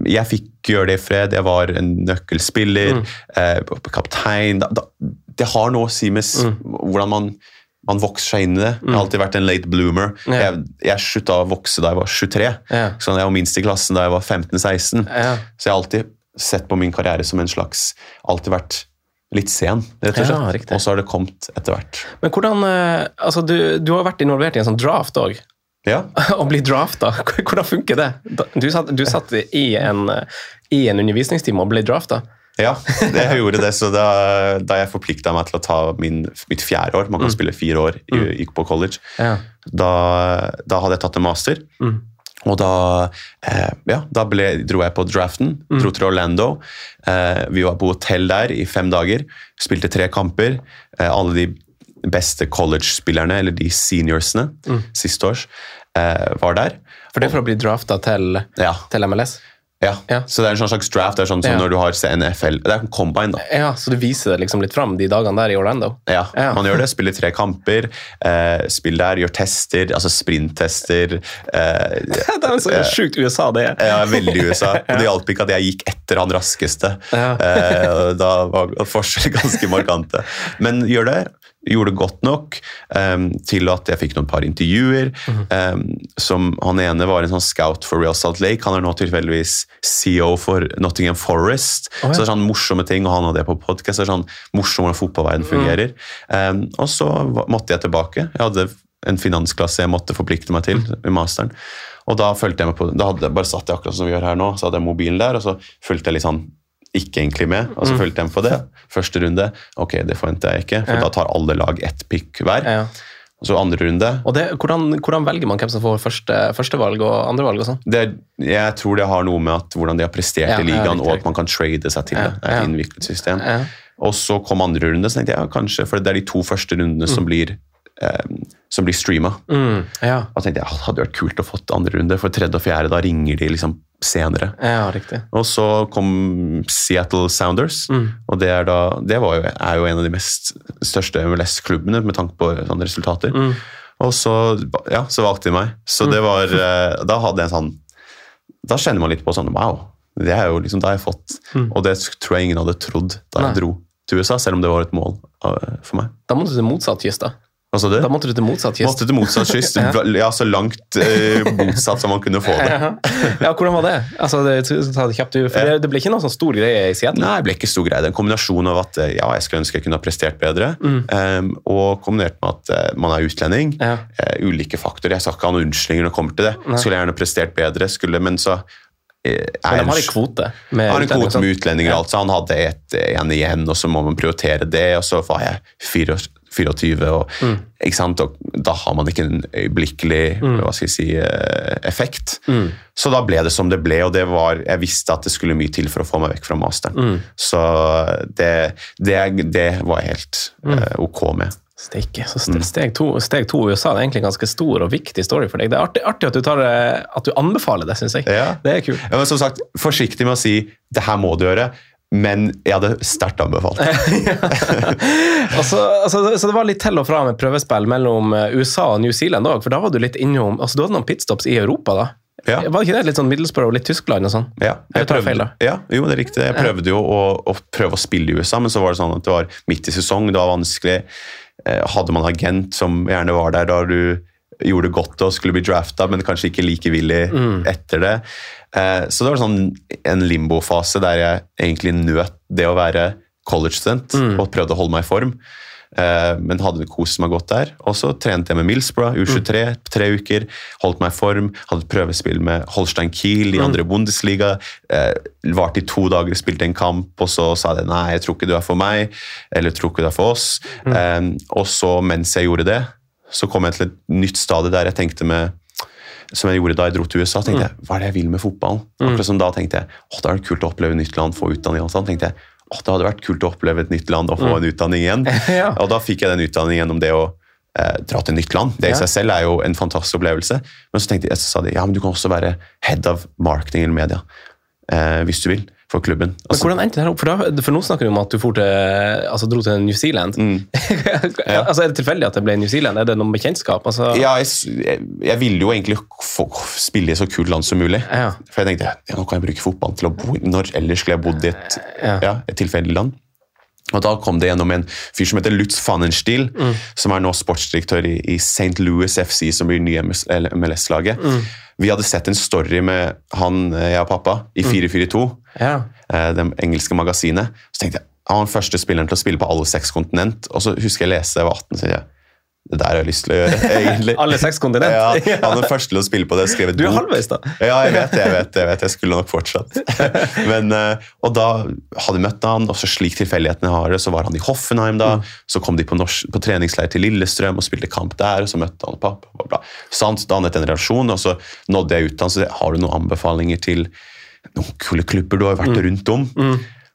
Jeg fikk gjøre det i fred. Jeg var en nøkkelspiller, Mm. eh, kaptein. Da, da, det har noe å si med Mm. hvordan man, man vokser seg inn i det. Jeg har alltid vært en late bloomer. Ja. Jeg, jeg slutta å vokse da jeg var 23. Ja. Sånn, jeg var minst i klassen da jeg var 15-16. Ja. Så jeg har alltid sett på min karriere som en slags Alltid vært litt sen, rett og slett. Ja, og så har det kommet etter hvert. Men hvordan eh, Altså, du, du har vært involvert i en sånn draft òg. Ja. Å bli drafta, hvordan funker det? Du satt, du satt i, en, i en undervisningstime og ble drafta. Ja, det jeg gjorde det. Så da, da jeg forplikta meg til å ta min, mitt fjerde år Man kan spille fire år i, gikk på college. Ja. Da, da hadde jeg tatt en master. Mm. Og da, eh, ja, da ble, dro jeg på draften. Dro til Orlando. Eh, vi var på hotell der i fem dager. Spilte tre kamper. Eh, alle de beste college-spillerne, eller de seniorsene, siste års, eh, var der. For det er for å bli drafta til, Ja, til MLS? Ja. Ja. Så det er en sånn slags draft. Det er sånn som Ja. når du har NFL Det er en combine, da. Ja, Så du viser det liksom litt fram de dagene der i Orlando? Ja, Ja. man gjør det. Spiller tre kamper. Eh, spiller der, gjør tester, altså sprinttester. Eh, det er så sjukt USA, det er. ja, veldig USA. Og det hjalp ikke at jeg gikk etter han raskeste. Ja. Eh, da var forskjellene ganske markante. Men gjør det. Gjorde det godt nok um, til at jeg fikk noen par intervjuer. Mhm. um, som Han ene var en sånn scout for Real Salt Lake. Han er nå tilfeldigvis CEO for Nottingham Forest. Oh, ja. Så det er sånn morsomme ting, og han hadde det på podkast. Sånn morsomt hvordan fotballverden fungerer. fungerer. Um, og så måtte jeg tilbake. Jeg hadde en finansklasse jeg måtte forplikte meg til mm. i masteren. Og da følte jeg meg på, da hadde jeg bare satt jeg akkurat som vi gjør her nå, så hadde jeg mobilen der, og så fulgte jeg litt sånn ikke egentlig med, og så fulgte jeg med på det. Første runde, ok, det forventer jeg ikke, for Ja. da tar alle lag ett pick hver. Ja. Og så andre runde, Og det, hvordan, hvordan velger man hvem som får første, førstevalg og andrevalg sånn? jeg tror det har noe med at hvordan de har prestert Ja, i ligaen, riktig, og at man kan trade seg til det. Det er et innviklet system. Ja. Og så kom andre runde, så tenkte jeg ja, kanskje, for det er de to første rundene som blir, eh, som blir streama. Mm, ja. Da tenkte jeg hadde vært kult å få andre runde, for tredje og fjerde da ringer de liksom senere. ja, riktig. Og så kom Seattle Sounders, Mm. og det, er, da, det var jo, er jo en av de mest største MLS-klubbene med tanke på sånne resultater. Mm. Og så, ja, så valgte de meg. Så det var eh, Da hadde jeg en sånn Da kjenner man litt på sånn Wow, det er jo liksom, da har jeg fått Mm. Og det tror jeg ingen hadde trodd da jeg Nei. dro til USA, selv om det var et mål eh, for meg. Da måtte du se motsatt kyst, da. Det, Da måtte du til motsatt kyst. Måtte til motsatt kyst. ja, så langt eh, motsatt som man kunne få det. Ja. hvordan var det? Altså, det, kjapt, for det, det ble ikke noe sånn stor greie i Seattle? Nei, det ble ikke stor greie. Det er en kombinasjon av at eh, ja, jeg skulle ønske jeg kunne ha prestert bedre, eh, og kombinert med at uh, man er utlending. Mm. Ja. Uh, ulike faktorer. Jeg skal ikke ha noen unnskyldninger når det kommer til det. Skulle jeg gjerne prestert bedre, skulle, men så Men de har en kvote med har en utlendinger, kvote med utlendinger, Ja. altså. Han hadde et, en igjen, og så må man prioritere det. Og så var jeg 24, 24 og, Mm. ikke sant? og da har man ikke en øyeblikkelig Mm. hva skal jeg si, effekt. effekt. Så da ble det som det ble, og det var, jeg visste at det skulle mye til for å få meg vekk fra masteren. Mm. Så det, det, det var jeg helt Mm. eh, ok med. Steike. Så Mm. steg to, steg to i USA det er egentlig en ganske stor og viktig story for deg. Det er artig, artig at, du tar, at du anbefaler det, syns jeg. Ja. Det er kult. Ja, men som sagt, forsiktig med å si 'det her må du gjøre', men jeg hadde sterkt anbefalt. altså, altså, så det var litt til og fra med prøvespill mellom eh, USA og New Zealand òg, for da var du litt innom altså Du hadde noen pitstops i Europa, da? Ja. Var ikke det litt sånn Middlesbrough og litt Tyskland og sånn? Ja, jeg prøvde, feil, ja, jo, det er riktig. Jeg prøvde jo å, å prøve å spille i USA, men så var det sånn at det var midt i sesong, det var vanskelig. Eh, Hadde man agent som gjerne var der da du gjorde det godt og skulle bli drafta, men kanskje ikke like villig Mm. etter det. Eh, Så det var sånn en limbofase der jeg egentlig nøt det å være college-student Mm. og prøvde å holde meg i form. eh, men hadde kost meg godt der. Og så trente jeg med Millsbrough, U23, tre uker. Holdt meg i form. Hadde prøvespill med Holstein Kiel i andre Bundesliga. Eh, Varte i to dager, spilte en kamp, og så sa de nei, jeg tror ikke du er for meg, eller tror ikke du er for oss. Eh, og så, mens jeg gjorde det, så kom jeg til et nytt stadie der jeg tenkte med som jeg gjorde da jeg dro til USA, tenkte jeg, hva er det jeg vil med fotballen? Akkurat som da tenkte jeg, åh, det er kult å oppleve nytt land, få utdanning og sånn. tenkte jeg, åh, det hadde vært kult å oppleve et nytt land og få en utdanning igjen. Ja. Og da fikk jeg den utdanningen gjennom det å eh, dra til et nytt land. Det i Ja. seg selv er jo en fantastisk opplevelse. Men så tenkte jeg, så sa de, ja, men du kan også være head of marketing eller media, eh, hvis du vil, for klubben. Men Altså, hvordan endte det her opp? For, da, for nå snakker du om at du til, altså, dro til New Zealand. Mm. altså, er det tilfeldig at det ble New Zealand? Er det noen bekjentskap? Altså, ja, jeg, jeg, ville jo egentlig få, spille i så kult land som mulig. Ja. For jeg tenkte ja, nå kan jeg bruke fotballen til å bo Når ellers skulle jeg bodd i et, Ja. ja, et tilfeldig land? Og Da kom det gjennom en fyr som heter Lutz Fannenstiel, Mm. som er nå sportsdirektør i, i St. Louis FC, som blir nye MLS-laget. Mm. Vi hadde sett en story med han, eh, jeg og pappa, i 442, Ja. eh, det engelske magasinet. Så tenkte jeg han var den første spilleren til å spille på alle seks kontinent. Og så husker jeg leste da jeg var 18, så tenkte jeg det der har jeg lyst til å gjøre, egentlig. Alle seks kontinent? Ja, han er den første til å spille på det. Skrev et Du er halvveis, da. Ja, jeg vet det. Jeg vet jeg vet. Jeg skulle nok fortsatt. Men, eh, og da hadde jeg møtt han, og så slik tilfeldighetene har det, så var han i Hoffenheim da. Så kom de på, norsk, på treningsleir til Lillestrøm og spilte kamp der, og så møtte han pappa. Bla, bla. Han dannet en relasjon, og så nådde jeg ut han, så har du noen anbefalinger til noen kule klubber du har vært rundt om?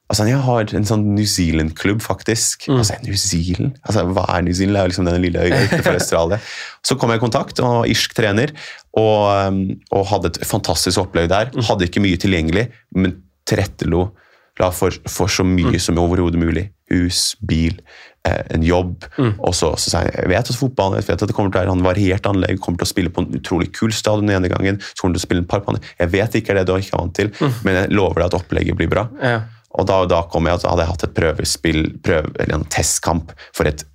Altså, Jeg har en sånn New Zealand-klubb, faktisk. Altså, New Zealand? Altså, Hva er New Zealand? Det er jo liksom den lille øya utenfor Australia. Så kom jeg i kontakt, og irsk trener, og, um, og hadde et fantastisk opplegg der. Hadde ikke mye tilgjengelig, men tilrettelo la for, for så mye som overhodet mulig. Hus, bil, eh, en jobb. Og så, så sa jeg jeg vet at fotballen jeg vet at det kommer til å være en variert anlegg, kommer til å spille på en utrolig kul stadion den ene gangen, så kommer til å spille en par på andre. Jeg vet ikke er det du ikke er vant til, men jeg lover deg at opplegget blir bra. Ja. Og da, da kom jeg, at hadde jeg hatt et prøvespill, prøve, eller en testkamp for et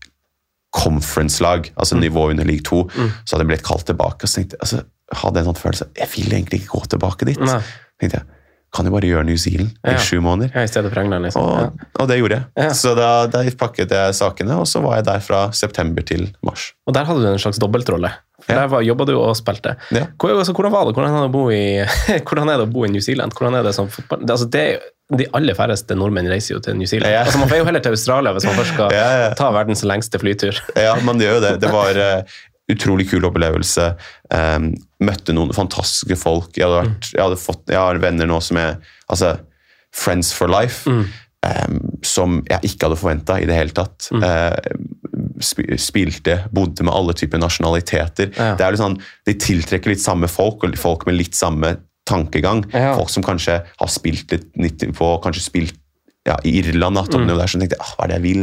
conference-lag, altså nivå under league 2, så hadde jeg blitt kalt tilbake. Og så tenkte jeg, altså, hadde jeg en sånn følelse jeg vil egentlig ikke gå tilbake dit. Nei. tenkte jeg, kan jo bare gjøre New Zealand Ja. i sju måneder? ja, I stedet for England, liksom. Ja. Og, og det gjorde jeg. Ja. Så da, da pakket jeg sakene, og så var jeg der fra september til mars. Og der hadde du en slags dobbeltrolle. For Ja. Der var- jobba du og spilte. Ja. Hvor, altså, hvordan var det? Hvordan er det, i, hvordan er det å bo i New Zealand? Hvordan er det som fotball... Det, altså, det, de aller færreste nordmenn reiser jo til New Zealand. Ja. Altså, man får jo heller til Australia hvis man først skal Ja, ja. ta verdens lengste flytur. Ja, man gjør jo det. Det var eh, utrolig kul opplevelse. Um, møtte noen fantastiske folk. Jeg, hadde vært, jeg, hadde fått, jeg har venner nå som er altså, friends for life. um, som jeg ikke hadde forventa i det hele tatt. Eh, sp- spilte, bodde med alle typer nasjonaliteter. Ja. Det er litt sånn, De tiltrekker litt samme folk, og folk med litt samme tankegang. Ja. Folk som kanskje har spilt litt 90 på, kanskje spilt ja, i Irland, da, mm. der, så tenkte ah, hva er det jeg vil?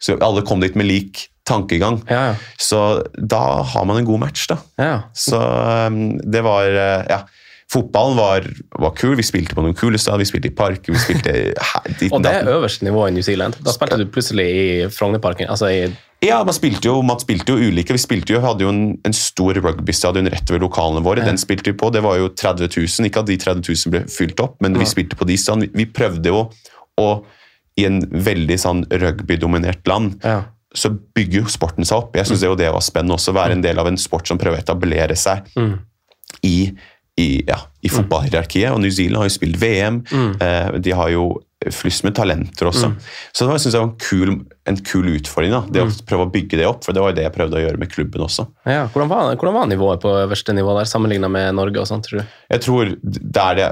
Så alle kom dit med lik tankegang. Ja, ja. Så da har man en god match, da. ja. Så um, det var uh, Ja. Fotballen var, var kul. Vi spilte på noen kule steder. Vi spilte i parker, vi spilte dit Og det er øverste nivå i New Zealand. Da spilte du plutselig i Frognerparken. Altså i Ja, man spilte jo, man spilte jo ulike. Vi spilte jo, hadde jo en, en stor rugbystadion rett ved lokalene våre. Den spilte vi på. Det var jo 30 000. Ikke at de 30 000 ble fylt opp, men vi spilte på de stedene. Vi, vi prøvde jo å i en veldig sånn rugbydominert land Ja. Så bygger jo sporten seg opp. Jeg syns jo det var spennende også, å være en del av en sport som prøver å etablere seg i, i, ja, i fotballhierarkiet. Og New Zealand har jo spilt VM. Mm. de har jo flust med talenter også. Så det var, synes jeg var en kul, en kul utfordring. da, Det å prøve å bygge det opp. For det var jo det jeg prøvde å gjøre med klubben også. Ja, hvordan, var, hvordan var nivået på øverste nivå der, sammenligna med Norge? og sånt, tror du? Jeg tror det, det,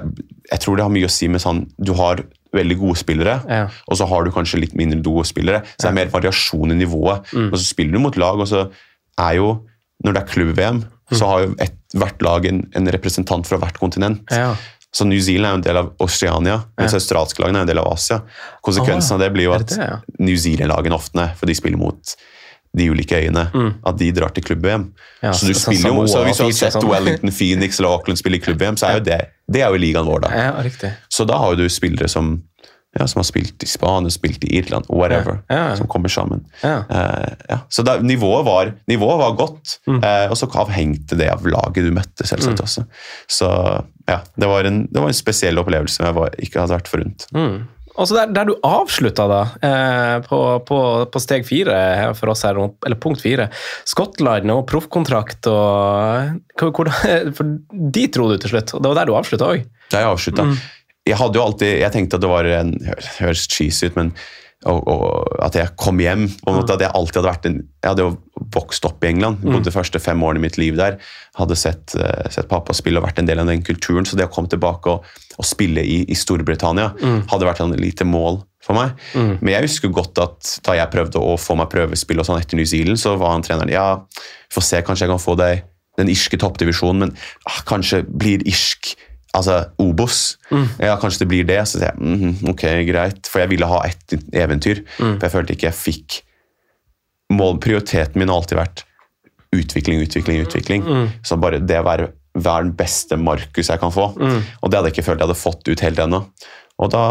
jeg tror det har mye å si med sånn Du har veldig gode spillere, Ja. og så har du kanskje litt mindre gode spillere. Så det er mer variasjon i nivået. Og så spiller du mot lag, og så er jo Når det er klubb-VM, så har jo et, hvert lag en, en representant fra hvert kontinent. Ja. Så New Zealand er jo en del av Oceania, mens australske lagene er en del av Asia. Konsekvensen oh, av det blir jo at det det, ja? New Zealand-lagene ofte, for de spiller mot de ulike øyene, at de drar til klubb-VM. Mm. Ja, så du så- så hvis du har sett sånn. Wellington Phoenix eller Auckland spille i klubb-VM, så er jo det, det er jo ligaen vår, da. ja, riktig. Så da har jo du spillere som, ja, som har spilt i Spania, spilt i Irland, whatever, Ja, ja, som kommer sammen. Ja. Ja. Så da, nivået, var, nivået var godt, Mm. uh, og så avhengte det av laget du møtte, selvsagt også. Så ja, det var, en, det var en spesiell opplevelse som jeg var, ikke hadde vært forunt. Mm. Og så der, der du avslutta, da, eh, på, på, på steg fire for oss her, eller punkt fire, Skottland og proffkontrakt og hvor, hvor, For de dro du til slutt, og det var der du avslutta òg? Der jeg avslutta. Mm. Jeg hadde jo alltid, jeg tenkte at det var en Høres cheesy ut, men og, og at jeg kom hjem. måte At jeg alltid hadde vært en, jeg hadde jo vokst opp i England. Bodde de første fem årene i mitt liv der. Hadde sett, uh, sett pappa spille og vært en del av den kulturen. Så det å komme tilbake og, og spille i, i Storbritannia hadde vært et lite mål for meg. Men jeg husker godt at da jeg prøvde å få meg prøvespill og sånn etter New Zealand, så var han treneren ja, får se, kanskje jeg kan få deg den irske toppdivisjonen, men ah, kanskje blir irsk Altså Obos. Ja, kanskje det blir det. Så sier jeg mhm, ok, greit. For jeg ville ha ett eventyr. For jeg følte ikke jeg fikk mål, Prioriteten min har alltid vært utvikling, utvikling, utvikling. Så bare det å være, være den beste Markus jeg kan få. Og det hadde jeg ikke følt jeg hadde fått ut helt ennå. Og da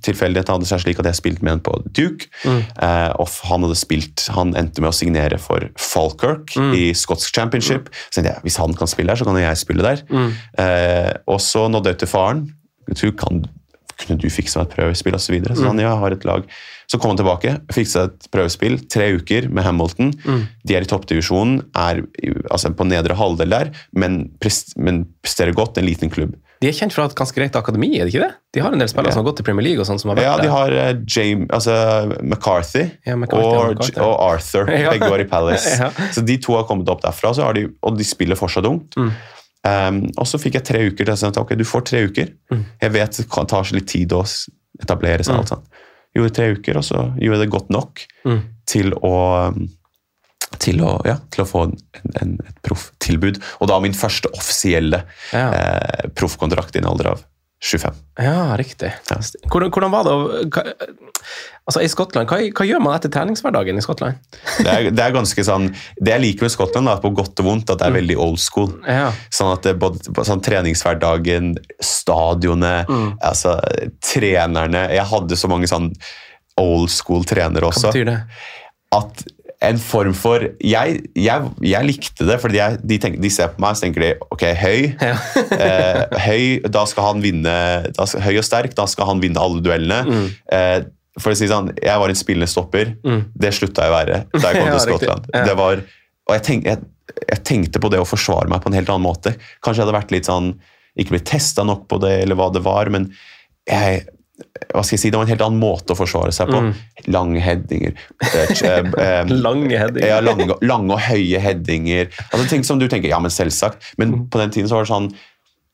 tilfeldigheten hadde seg slik at jeg spilte med en på Duke. Eh, og han hadde spilt, han endte med å signere for Falkirk i skotsk championship. Så tenkte jeg, hvis han kan spille der, så kan jo jeg spille der. Eh, og så nådde jeg til faren. Du, kan, kunne du fikse meg et prøvespill Og Så, videre. så han, ja, jeg har et lag. Så kom han tilbake, fiksa et prøvespill. Tre uker med Hamilton. De er i toppdivisjonen, er altså på nedre halvdel der, men presterer godt. En liten klubb. De er kjent for å ha et ganske greit akademi, er det ikke det? De har en del spillere Ja. som har gått til Premier League og sånn, som har vært Ja, de har uh, James, altså McCarthy, Ja, McCarthy og og, McCarthy. og Arthur. Ja. Begge var i Palace. Så de to har kommet opp derfra, så har de, og de spiller fortsatt ungt. Mm. Um, og så fikk jeg tre uker til å si ok, du får tre uker. Mm. Jeg vet det tar litt tid å etablere seg. sånt. Gjorde tre uker, og så gjorde jeg det godt nok Mm. til å um, til å, ja, til å få en, en, et profftilbud. Og da min første offisielle Ja. eh, proffkontrakt i en alder av 25. Ja, riktig. Hvordan, hvordan var det å Altså, I Skottland, hva, hva gjør man etter treningshverdagen i Skottland? Det er, det er ganske sånn Det jeg liker med Skottland, da, på godt og vondt, at det er veldig old school. Ja. Sånn at det, både sånn treningshverdagen, stadionet, altså trenerne Jeg hadde så mange sånn old school-trenere også. Hva betyr det? At en form for Jeg, jeg, jeg likte det, fordi jeg, de, tenker, de ser på meg så tenker de ok, høy. Ja. eh, høy, da skal han vinne da skal, Høy og sterk, da skal han vinne alle duellene. Mm. Eh, for å si sånn, Jeg var en spillende stopper. Det slutta jeg å være da jeg kom til. Skottland. Ja. Det var, og jeg, tenk, jeg tenkte på det å forsvare meg på en helt annen måte. Kanskje jeg hadde vært litt sånn, ikke blitt testa nok på det, eller hva det var, men jeg, hva skal jeg si, det var en helt annen måte å forsvare seg på. Lange headinger. eh, eh, eh, Lange headinger. Ja, lange, lange og høye headinger. Altså, ting som du tenker, ja, men selvsagt. Men Mm. på den tiden så var det sånn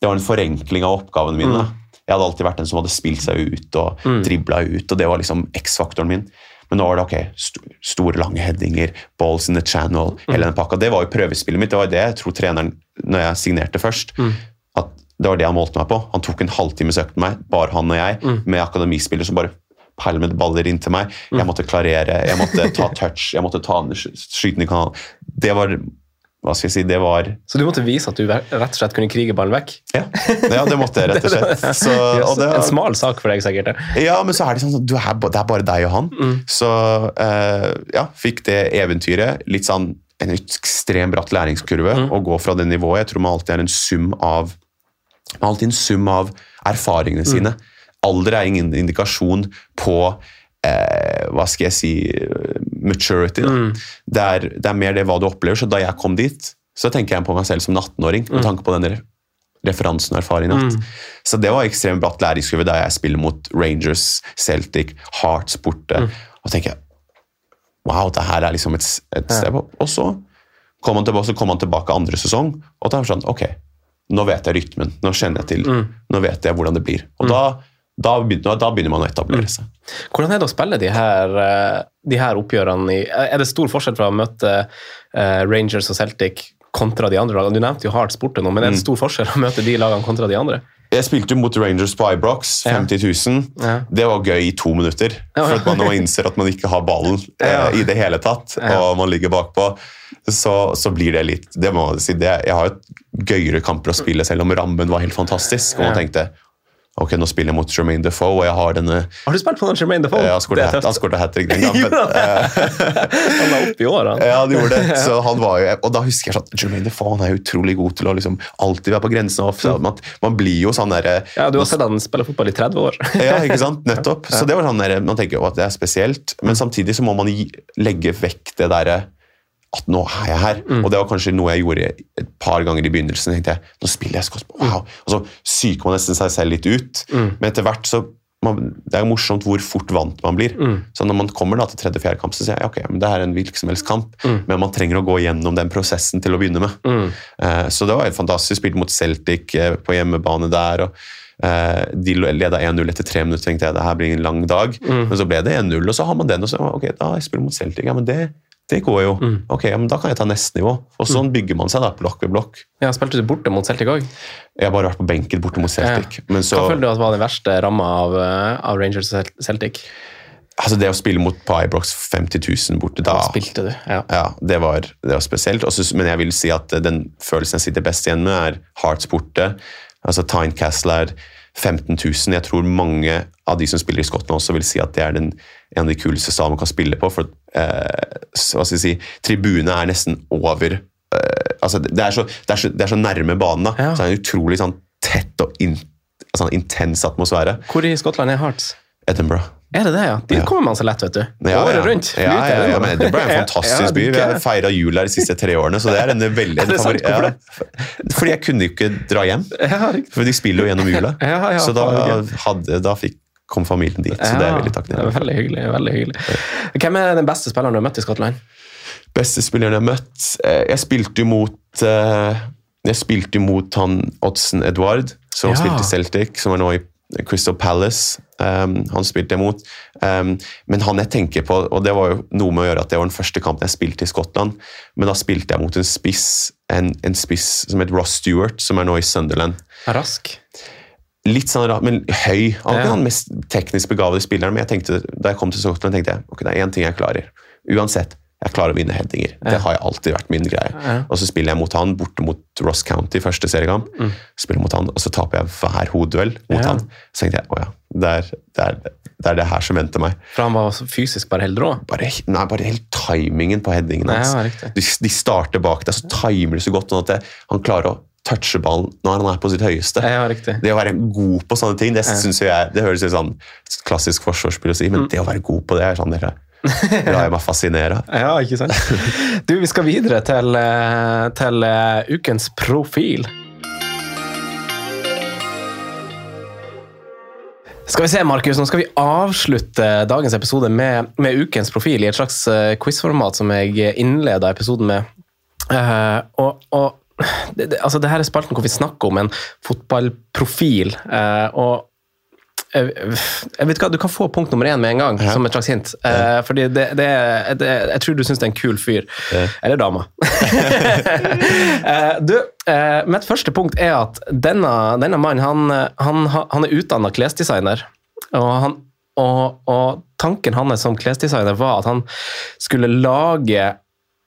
Det var en forenkling av oppgavene mine. Mm. Jeg hadde alltid vært den som hadde spilt seg ut og dribla ut, og det var liksom X-faktoren min. Men nå var det ok, st store, lange headinger, balls in the channel, Mm. hele den pakka. Det var jo prøvespillet mitt. Det var det jeg tror treneren, når jeg signerte først, Mm. Det var det han målte meg på. Han tok en halvtimes økt med meg, bare han og jeg, Mm. med akademispillere som bare pælmet baller inn til meg. Jeg måtte klarere, jeg måtte ta touch, jeg måtte ta skyten i kanalen. Det var hva skal jeg si, det var Så du måtte vise at du rett og slett kunne krige ballen vekk? Ja, ja det måtte jeg rett og slett. Så, og det, en smal sak for deg, sikkert. ja, men så er det sånn at er, det er bare deg og han. Så uh, ja, fikk det eventyret. Litt sånn en ekstremt bratt læringskurve å gå fra det nivået. Jeg tror man alltid er en sum av har alltid en sum av erfaringene sine. Alder er ingen indikasjon på eh, hva skal jeg si maturity. Da. Det, er, det er mer det hva du opplever. Så da jeg kom dit, så tenker jeg på meg selv som en 18-åring med tanke på denne referansen og erfaringen. mm. Så det var ekstremt bratt læringskurve da jeg spiller mot Rangers, Celtic, Hearts borte. Og tenker jeg Wow, det her er liksom et, et sted. Og så kom, han tilbake, så kom han tilbake andre sesong, og da var sånn Ok, nå vet jeg rytmen. Nå kjenner jeg til. Nå vet jeg hvordan det blir. Og da, da, begynner, da begynner man å etablere seg. Hvordan er det å spille de her, eh, de her oppgjørene? i Er det stor forskjell fra å møte eh, Rangers og Celtic kontra de andre lagene? Du nevnte jo Hearts borte nå, men er det stor forskjell å møte de lagene kontra de andre? Jeg spilte jo mot Rangers på Ibrox, 50 000. Ja. Det var gøy i to minutter. For at man nå innser at man ikke har ballen eh, Ja. i det hele tatt, Ja. og man ligger bakpå, så, så blir det litt det må jeg si, det, Jeg har jo gøyere kamper å spille, selv om rammen var helt fantastisk. Og man tenkte Ok, nå spiller jeg mot Jermaine Defoe, og jeg har denne Har du spilt på den Jermaine Defoe? Ja, Han skåret hat- trick den gangen. Han la opp i år, han. Ja, han gjorde det. Så han var jo, og da husker jeg sånn Jermaine Defoe han er utrolig god til å liksom alltid være på grensen av offside. Man, man blir jo sånn derre Ja, du har sett han spille fotball i 30 år. Ja, ikke sant? Nettopp. Så det var sånn der, Man tenker jo at det er spesielt, men samtidig så må man legge vekk det derre at nå er jeg her. Og det var kanskje noe jeg gjorde et par ganger i begynnelsen. tenkte jeg, nå spiller jeg skott. Wow. Og så psyker man nesten seg selv litt ut. Men etter hvert så man, Det er jo morsomt hvor fort vant man blir. Så når man kommer da til tredje-fjerde kamp, så sier jeg ok, men det er en hvilken som helst kamp, men man trenger å gå gjennom den prosessen til å begynne med. Uh, så det var et fantastisk spill mot Celtic uh, på hjemmebane der. og eh, De leda 1-0 etter tre minutter, tenkte jeg det her blir en lang dag. Men så ble det 1-0, og så har man den, og så ok, da jeg spiller mot Celtic. ja, men det det går jo. Ok, ja, men Da kan jeg ta neste nivå. Og sånn bygger man seg da, blokk ved blokk. Ja, Spilte du borte mot Celtic òg? Jeg har bare vært på benken borte mot Celtic. Men så, Hva føler du at var den verste ramma av, eh, av Rangers og Celtic? altså det å spille mot Pybrox Ibrox 50 000 borte da spilte du? Ja. ja, det var, det var spesielt. Også, men jeg vil si at den følelsen jeg sitter best igjen med, er Hearts borte. Altså Tynecastle er 15 000. Jeg tror mange av de som spiller i Skottland også vil si at det er den, en av de kuleste salene man kan spille på. For eh, hva skal jeg si, tribunet er nesten over eh, altså det, er så, det, er så, det er så nærme banen. da. Ja. Så det er en utrolig sånn, tett og in, sånn, intens atmosfære. Hvor i Skottland er Hearts? Edinburgh. Er det det, ja? Dit Ja. kommer man så lett, vet du. Ja, Året ja. rundt. Ja, ja, ja, men Edinburgh er en fantastisk by. Vi har feira jul her de siste tre årene, så det er en veldig en favoritt. Fordi jeg kunne jo ikke dra hjem, for de spiller jo gjennom jula. Så da, hadde, da fikk, kom familien dit, så det er veldig det takknemlig. veldig hyggelig. veldig hyggelig. Hvem er den beste spilleren du har møtt i Skottland? Beste spilleren jeg har møtt eh, Jeg spilte jo mot eh, Jeg spilte mot han Oddsen Edward, som Ja. spilte Celtic, som er nå i Crystal Palace. Um, han spilte jeg mot. Um, men han jeg tenker på, og det var jo noe med å gjøre at det var den første kampen jeg spilte i Skottland, men da spilte jeg mot en spiss en, en spiss som het Ross Stewart, som er nå i Sunderland. Rask. Litt sånn rart, men høy. Han var ikke den mest teknisk begavede spilleren, men jeg tenkte, da jeg kom til Scotland, tenkte jeg ok, det er én ting jeg klarer. Uansett. Jeg klarer å vinne headinger. Det har jeg alltid vært min greie. Og så spiller jeg mot han borte mot Ross County, første seriekamp. Spiller mot han, Og så taper jeg hver hodeduell mot Mm. Ja. han. Så tenkte jeg å ja, det er det, er, det er det her som venter meg. For han var fysisk bare helt rå. Bare, nei, bare helt timingen på headingen hans. Ja, de, de starter bak deg, så timer du så godt sånn at det, han klarer å touche ballen når han er på sitt høyeste. Ja. Det å være god på sånne ting, det synes jeg, det høres ut sånn klassisk forsvarsspill å si, Mm. men det å være god på det er sånn dere lar jeg meg fascinere. Ja, ikke sant? Du, vi skal videre til, eh, til eh, ukens profil. Skal vi se, Markus, nå skal vi avslutte dagens episode med, med ukens profil i et slags eh, quizformat som jeg innleda episoden med. Uh, og, og det, det, altså, det her er spalten hvor vi snakker om en fotballprofil. eh, og jeg, jeg vet hva, Du kan få punkt nummer én med en gang, Ja. som et slags hint. Eh, fordi det, det, det, Jeg tror du syns det er en kul fyr. Ja. Eller dame. Eh, du, eh, mitt første punkt er at denne, denne mannen han, han, han er utdanna klesdesigner. Og, han, og, og tanken hans som klesdesigner var at han skulle lage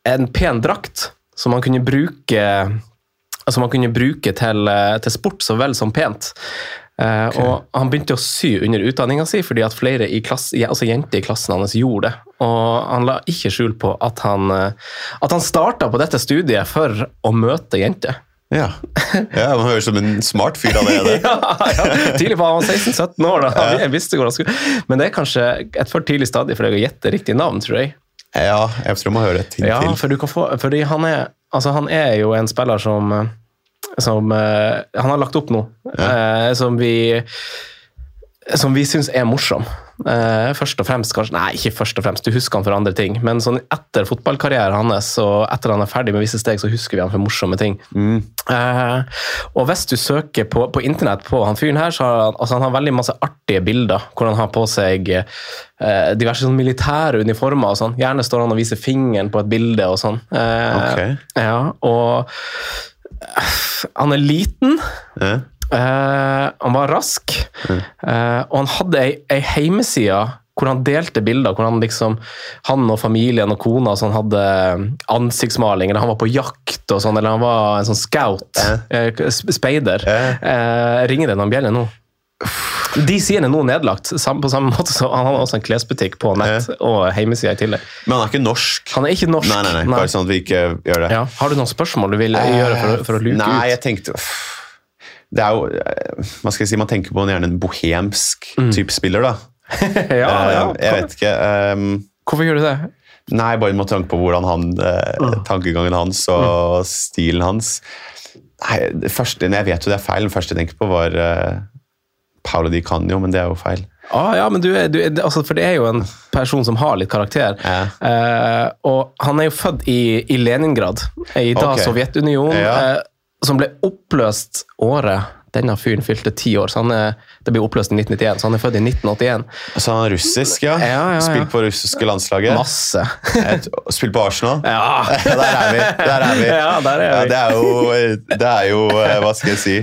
en pen drakt som han kunne bruke som han kunne bruke til, eh, til sport så vel som pent. Okay. Og Han begynte å sy under utdanninga si fordi at flere i klasse, altså jenter i klassen hans gjorde det. Og Han la ikke skjul på at han, eh, at han starta på dette studiet for å møte jenter. Ja. ja, Man høres ut som en smart fyr allerede. ja, ja. Tidlig på han var 16-17 år, da. Jeg visste hvor han skulle. Men det er kanskje et for tidlig stadie for deg å gjette riktig navn, tror jeg. Ja, jeg tror jeg må høre et ting Ja, til. for du kan få, fordi han er, altså han er jo en spiller som, som eh, Han har lagt opp noe eh, som vi som vi syns er morsom. Eh, først og fremst, kanskje Nei, ikke først og fremst, du husker han for andre ting. Men sånn etter fotballkarrieren hans og etter han er ferdig med visse steg, så husker vi han for morsomme ting. Mm. Eh, og hvis du søker på, på internett på han fyren her, så har han, altså han har veldig masse artige bilder hvor han har på seg eh, diverse sånn militære uniformer og sånn. Gjerne står han og viser fingeren på et bilde og sånn. Eh, Ok. Ja, og eh, han er liten. Ja. Eh, han var rask, eh, og han hadde ei, ei heimeside hvor han delte bilder. hvor Han liksom, han og familien og kona sånn hadde ansiktsmaling, eller han var på jakt og sånn, eller han var en sånn scout. eh, sp- speider. Eh. Eh, ringer det noen bjeller nå? De sidene er nå nedlagt, sam- på samme måte som han har også en klesbutikk på nett og hjemmesida i tillegg. Men han er ikke norsk. Han er ikke norsk. Nei, nei, nei, bare sånn at vi ikke gjør det. Ja. Har du noen spørsmål du vil gjøre for, for å luke Nei, ut? jeg tenkte uff. Det er jo eh, Hva skal jeg si, man tenker på gjerne en bohemsk type spiller, da. ja, ja. Eh, Jeg vet ikke. Um, Hvorfor gjør du det? Nei, bare med tanke på hvordan han uh. tankegangen hans og stilen hans. Nei, det første, Jeg vet jo det er feil, det første jeg tenker på, var uh, Paolo Di Canio, men det er jo feil. Ah, ja, men du, er- du, er- altså, For det er jo en person som har litt karakter. Ja. Eh, og han er jo født i, i Leningrad, i da okay. Sovjetunionen, Ja. eh, som ble oppløst året denne fyren fylte ti år. så han er, Det ble oppløst i 1991, så han er født i 1981. Så han er russisk, ja. Ja, ja, ja. Spilt på russiske landslaget. Masse. Spilt på Arsenal. Ja. Ja, der er vi! Der er vi. Ja, der er vi. det er jo, det er jo eh, Hva skal jeg si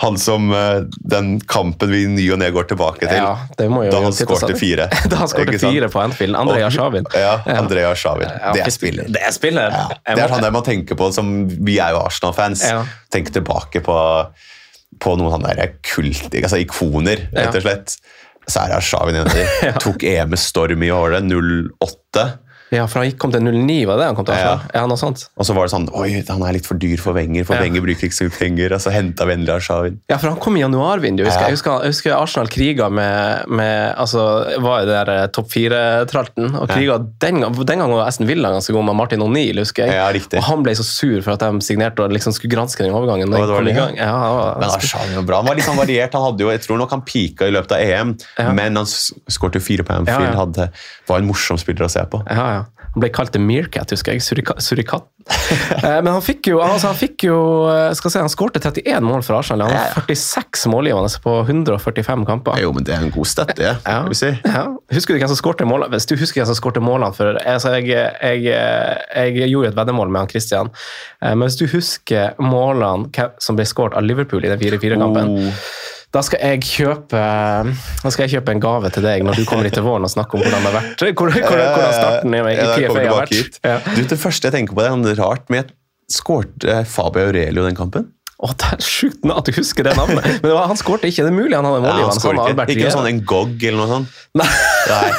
Han som eh, Den kampen vi i ny og ne går tilbake til. Ja, det må jo da han skårte fire. da han skårte fire på Anfield. Andrea Sjavin. Ja, Andrea Sjavin. Ja, det er spiller. Det er spiller. Ja, det er han det man tenker på som Vi er jo Arsenal-fans. Ja. Tenker tilbake på, på noen han der kult, altså ikoner, rett og slett. Så er det Sjavin en. Tok EM med storm i året. 08. Ja, for han kom til 09, var det han kom til Ja. Ja, noe sånt. Og så var det sånn Oi, han er litt for dyr for Wenger, for Ja. Wenger bruker ikke så mye penger. Og så henta vi endelig Sjavin. Ja, for han kom i januarvinduet. Ja. jeg husker, jeg husker Arsenal kriga med, med altså, var det der eh, topp fire-tralten. og kriga Den, gang- den gangen var Aston Villa ganske god med Martin O'Neill, husker jeg. Ja, riktig. og han ble så sur for at de signerte og liksom skulle granske den overgangen. Og det var det, ja. Ja, var- Men Arshavin var bra. Han var litt sånn variert. Han hadde jo, jeg tror nok han pika i løpet av EM, Ja. men han skåret jo fire på Anfield. Ja, ja. Hadde, var en morsom spiller å se på. Ja, ja. Han ble kalt The Meerkat, husker jeg. Surika, Surikat. Eh, Men han fikk jo altså han fikk jo, eh, skal si, han skårte 31 mål for Arsenal. Han har 46 målgivende på 145 kamper. Jo, men det er en god støtte, det. Ja. skal si. Ja. Husker du hvem som skårte målene? Hvis du husker hvem som skårte målene for altså jeg, jeg, jeg gjorde et veddemål med han Christian. Eh, Men hvis du husker målene som ble skåret av Liverpool i den 4-4-kampen, Oh. Da skal jeg kjøpe Da skal jeg kjøpe en gave til deg når du kommer hit til våren og snakker om hvordan det har vært. Hvor, hvor, hvordan starten i, Ja, TFA har vært. Ja. Du, det første jeg tenker på, det er sånn rart med Skårte Fabio Aurelio den kampen? Å, det er sjukt at du husker det navnet. Men var, han skårte ikke. Det er mulig han hadde Ja, han målgivende. skårer han var ikke. Ikke noe sånn en gog eller noe sånt? Nei. Nei.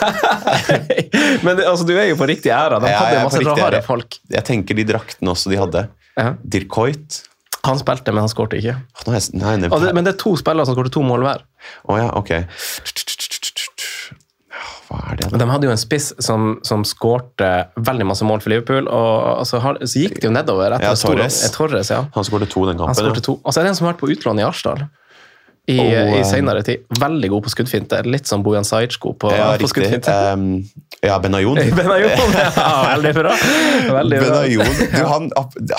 Men altså, du er jo på riktig æra. De hadde er masse rare folk. Jeg tenker de draktene også de hadde. Ja. Dirk Hoyt. Han spilte, men han skårte ikke. Nei, nei, det, men det er to spillere som skåret to mål hver. Oh, ja, ok. Hva er det, da? De hadde jo en spiss som, som skårte veldig masse mål for Liverpool, og så, har, så gikk det jo nedover. etter Ja, Torres. eh, Torres ja. Han skårte to den kampen. Han to. Og så er det en som har vært på utlån i Arsenal. I, Og, i eh, senere tid. Veldig god på skuddfinte. Litt som Bojan Sajco på, Ja, på skuddfinte. Um, ja, Benayoun. Benayoun, ja, veldig bra. Veldig bra. Benayoun. Du, han,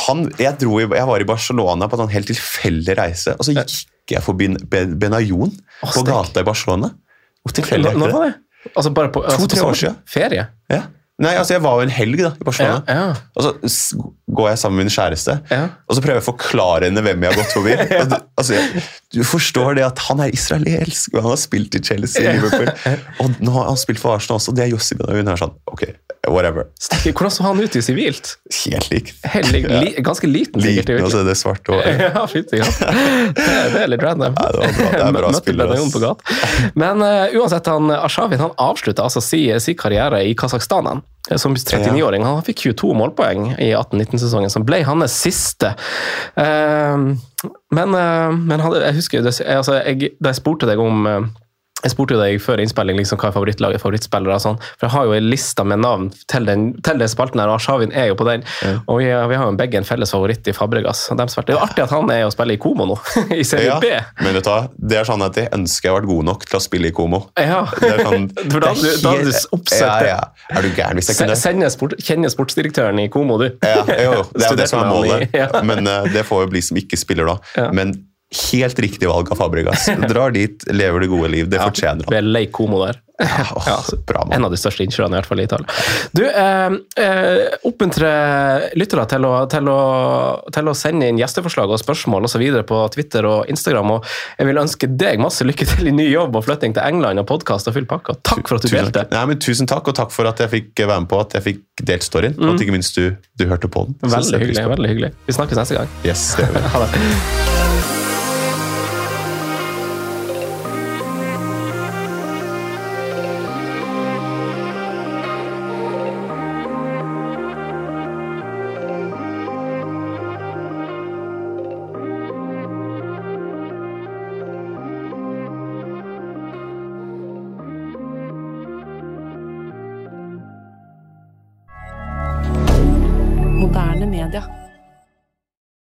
han, jeg, dro i, jeg var i Barcelona på en sånn helt tilfeldig reise, og så gikk jeg forbi Ben- Benayoun på gata i Barcelona. Hvor tilfeldig er ikke det? Altså bare på, altså på To-tre år sommer- siden. Ferie? Ja. Nei, altså Jeg var jo en helg da, i Barcelona. Ja, ja. Og så går jeg sammen med min kjæreste, Ja. og så prøver jeg å forklare henne hvem jeg har gått forbi. Du, altså, jeg, du forstår det at han er israelsk, og han har spilt i Chelsea i Liverpool. Og nå har han spilt for Arsenal også, det er Jossi Benayoun. Hun er Sånn, ok, whatever. Stekker, Hvordan så han ut i sivilt? Helt lik. Hellig, li, ganske liten, sikkert. Liten, og så er det svarte hår. Ja, fytti katt. Det, det er litt random. Ja, det var bra. Det er bra Møtte spiller, Benayoun på gata. Men uh, uansett, han, Ashavin han avslutta altså si, si karriere i Kasakhstan. Som 39-åring. Han fikk 22 målpoeng i 18-19-sesongen, som ble hans siste. Eh, men, eh, men jeg husker altså, jeg, Da jeg spurte deg om eh, jeg spurte jo deg før innspilling liksom, hva er favorittlaget, favorittspillere og sånn. For jeg har jo en liste med navn til den, til den spalten her, og Arshavin er jo på den. Og vi, vi har jo begge en felles favoritt i Fabregas. Det er jo artig at han er og spiller i Komo nå, i serie Ja, B. men vet du hva? Det er sånn at jeg ønsker jeg har vært god nok til å spille i Komo. Ja. Det er sånn, For da du- da du oppsøkt ja, ja. Er du gæren hvis jeg kunne Sender sport, kjenner sportsdirektøren i Komo, du. Ja, jo, det er jo det som er målet. i- ja. Men uh, det får jo bli som ikke spiller da. Ja. Men helt riktig valg av Fabregas. Drar dit, lever det gode liv. Det fortjener han. lei Como der. Ja, oh, Ja, bra En av de største innsjøene, i hvert fall i Italia. Du, eh, eh, oppmuntre lyttere til å, til, å, til å sende inn gjesteforslag og spørsmål osv. på Twitter og Instagram. og Jeg vil ønske deg masse lykke til i ny jobb og flytting til England og podkast og full pakke. og Takk for at du Tusen delte. Nei, men tusen takk, og takk for at jeg fikk være med på at jeg fikk delt storyen. Og at ikke minst du, du hørte på den. Veldig hyggelig. veldig hyggelig. Vi snakkes neste gang. Yes, det gjør vi. Ha det.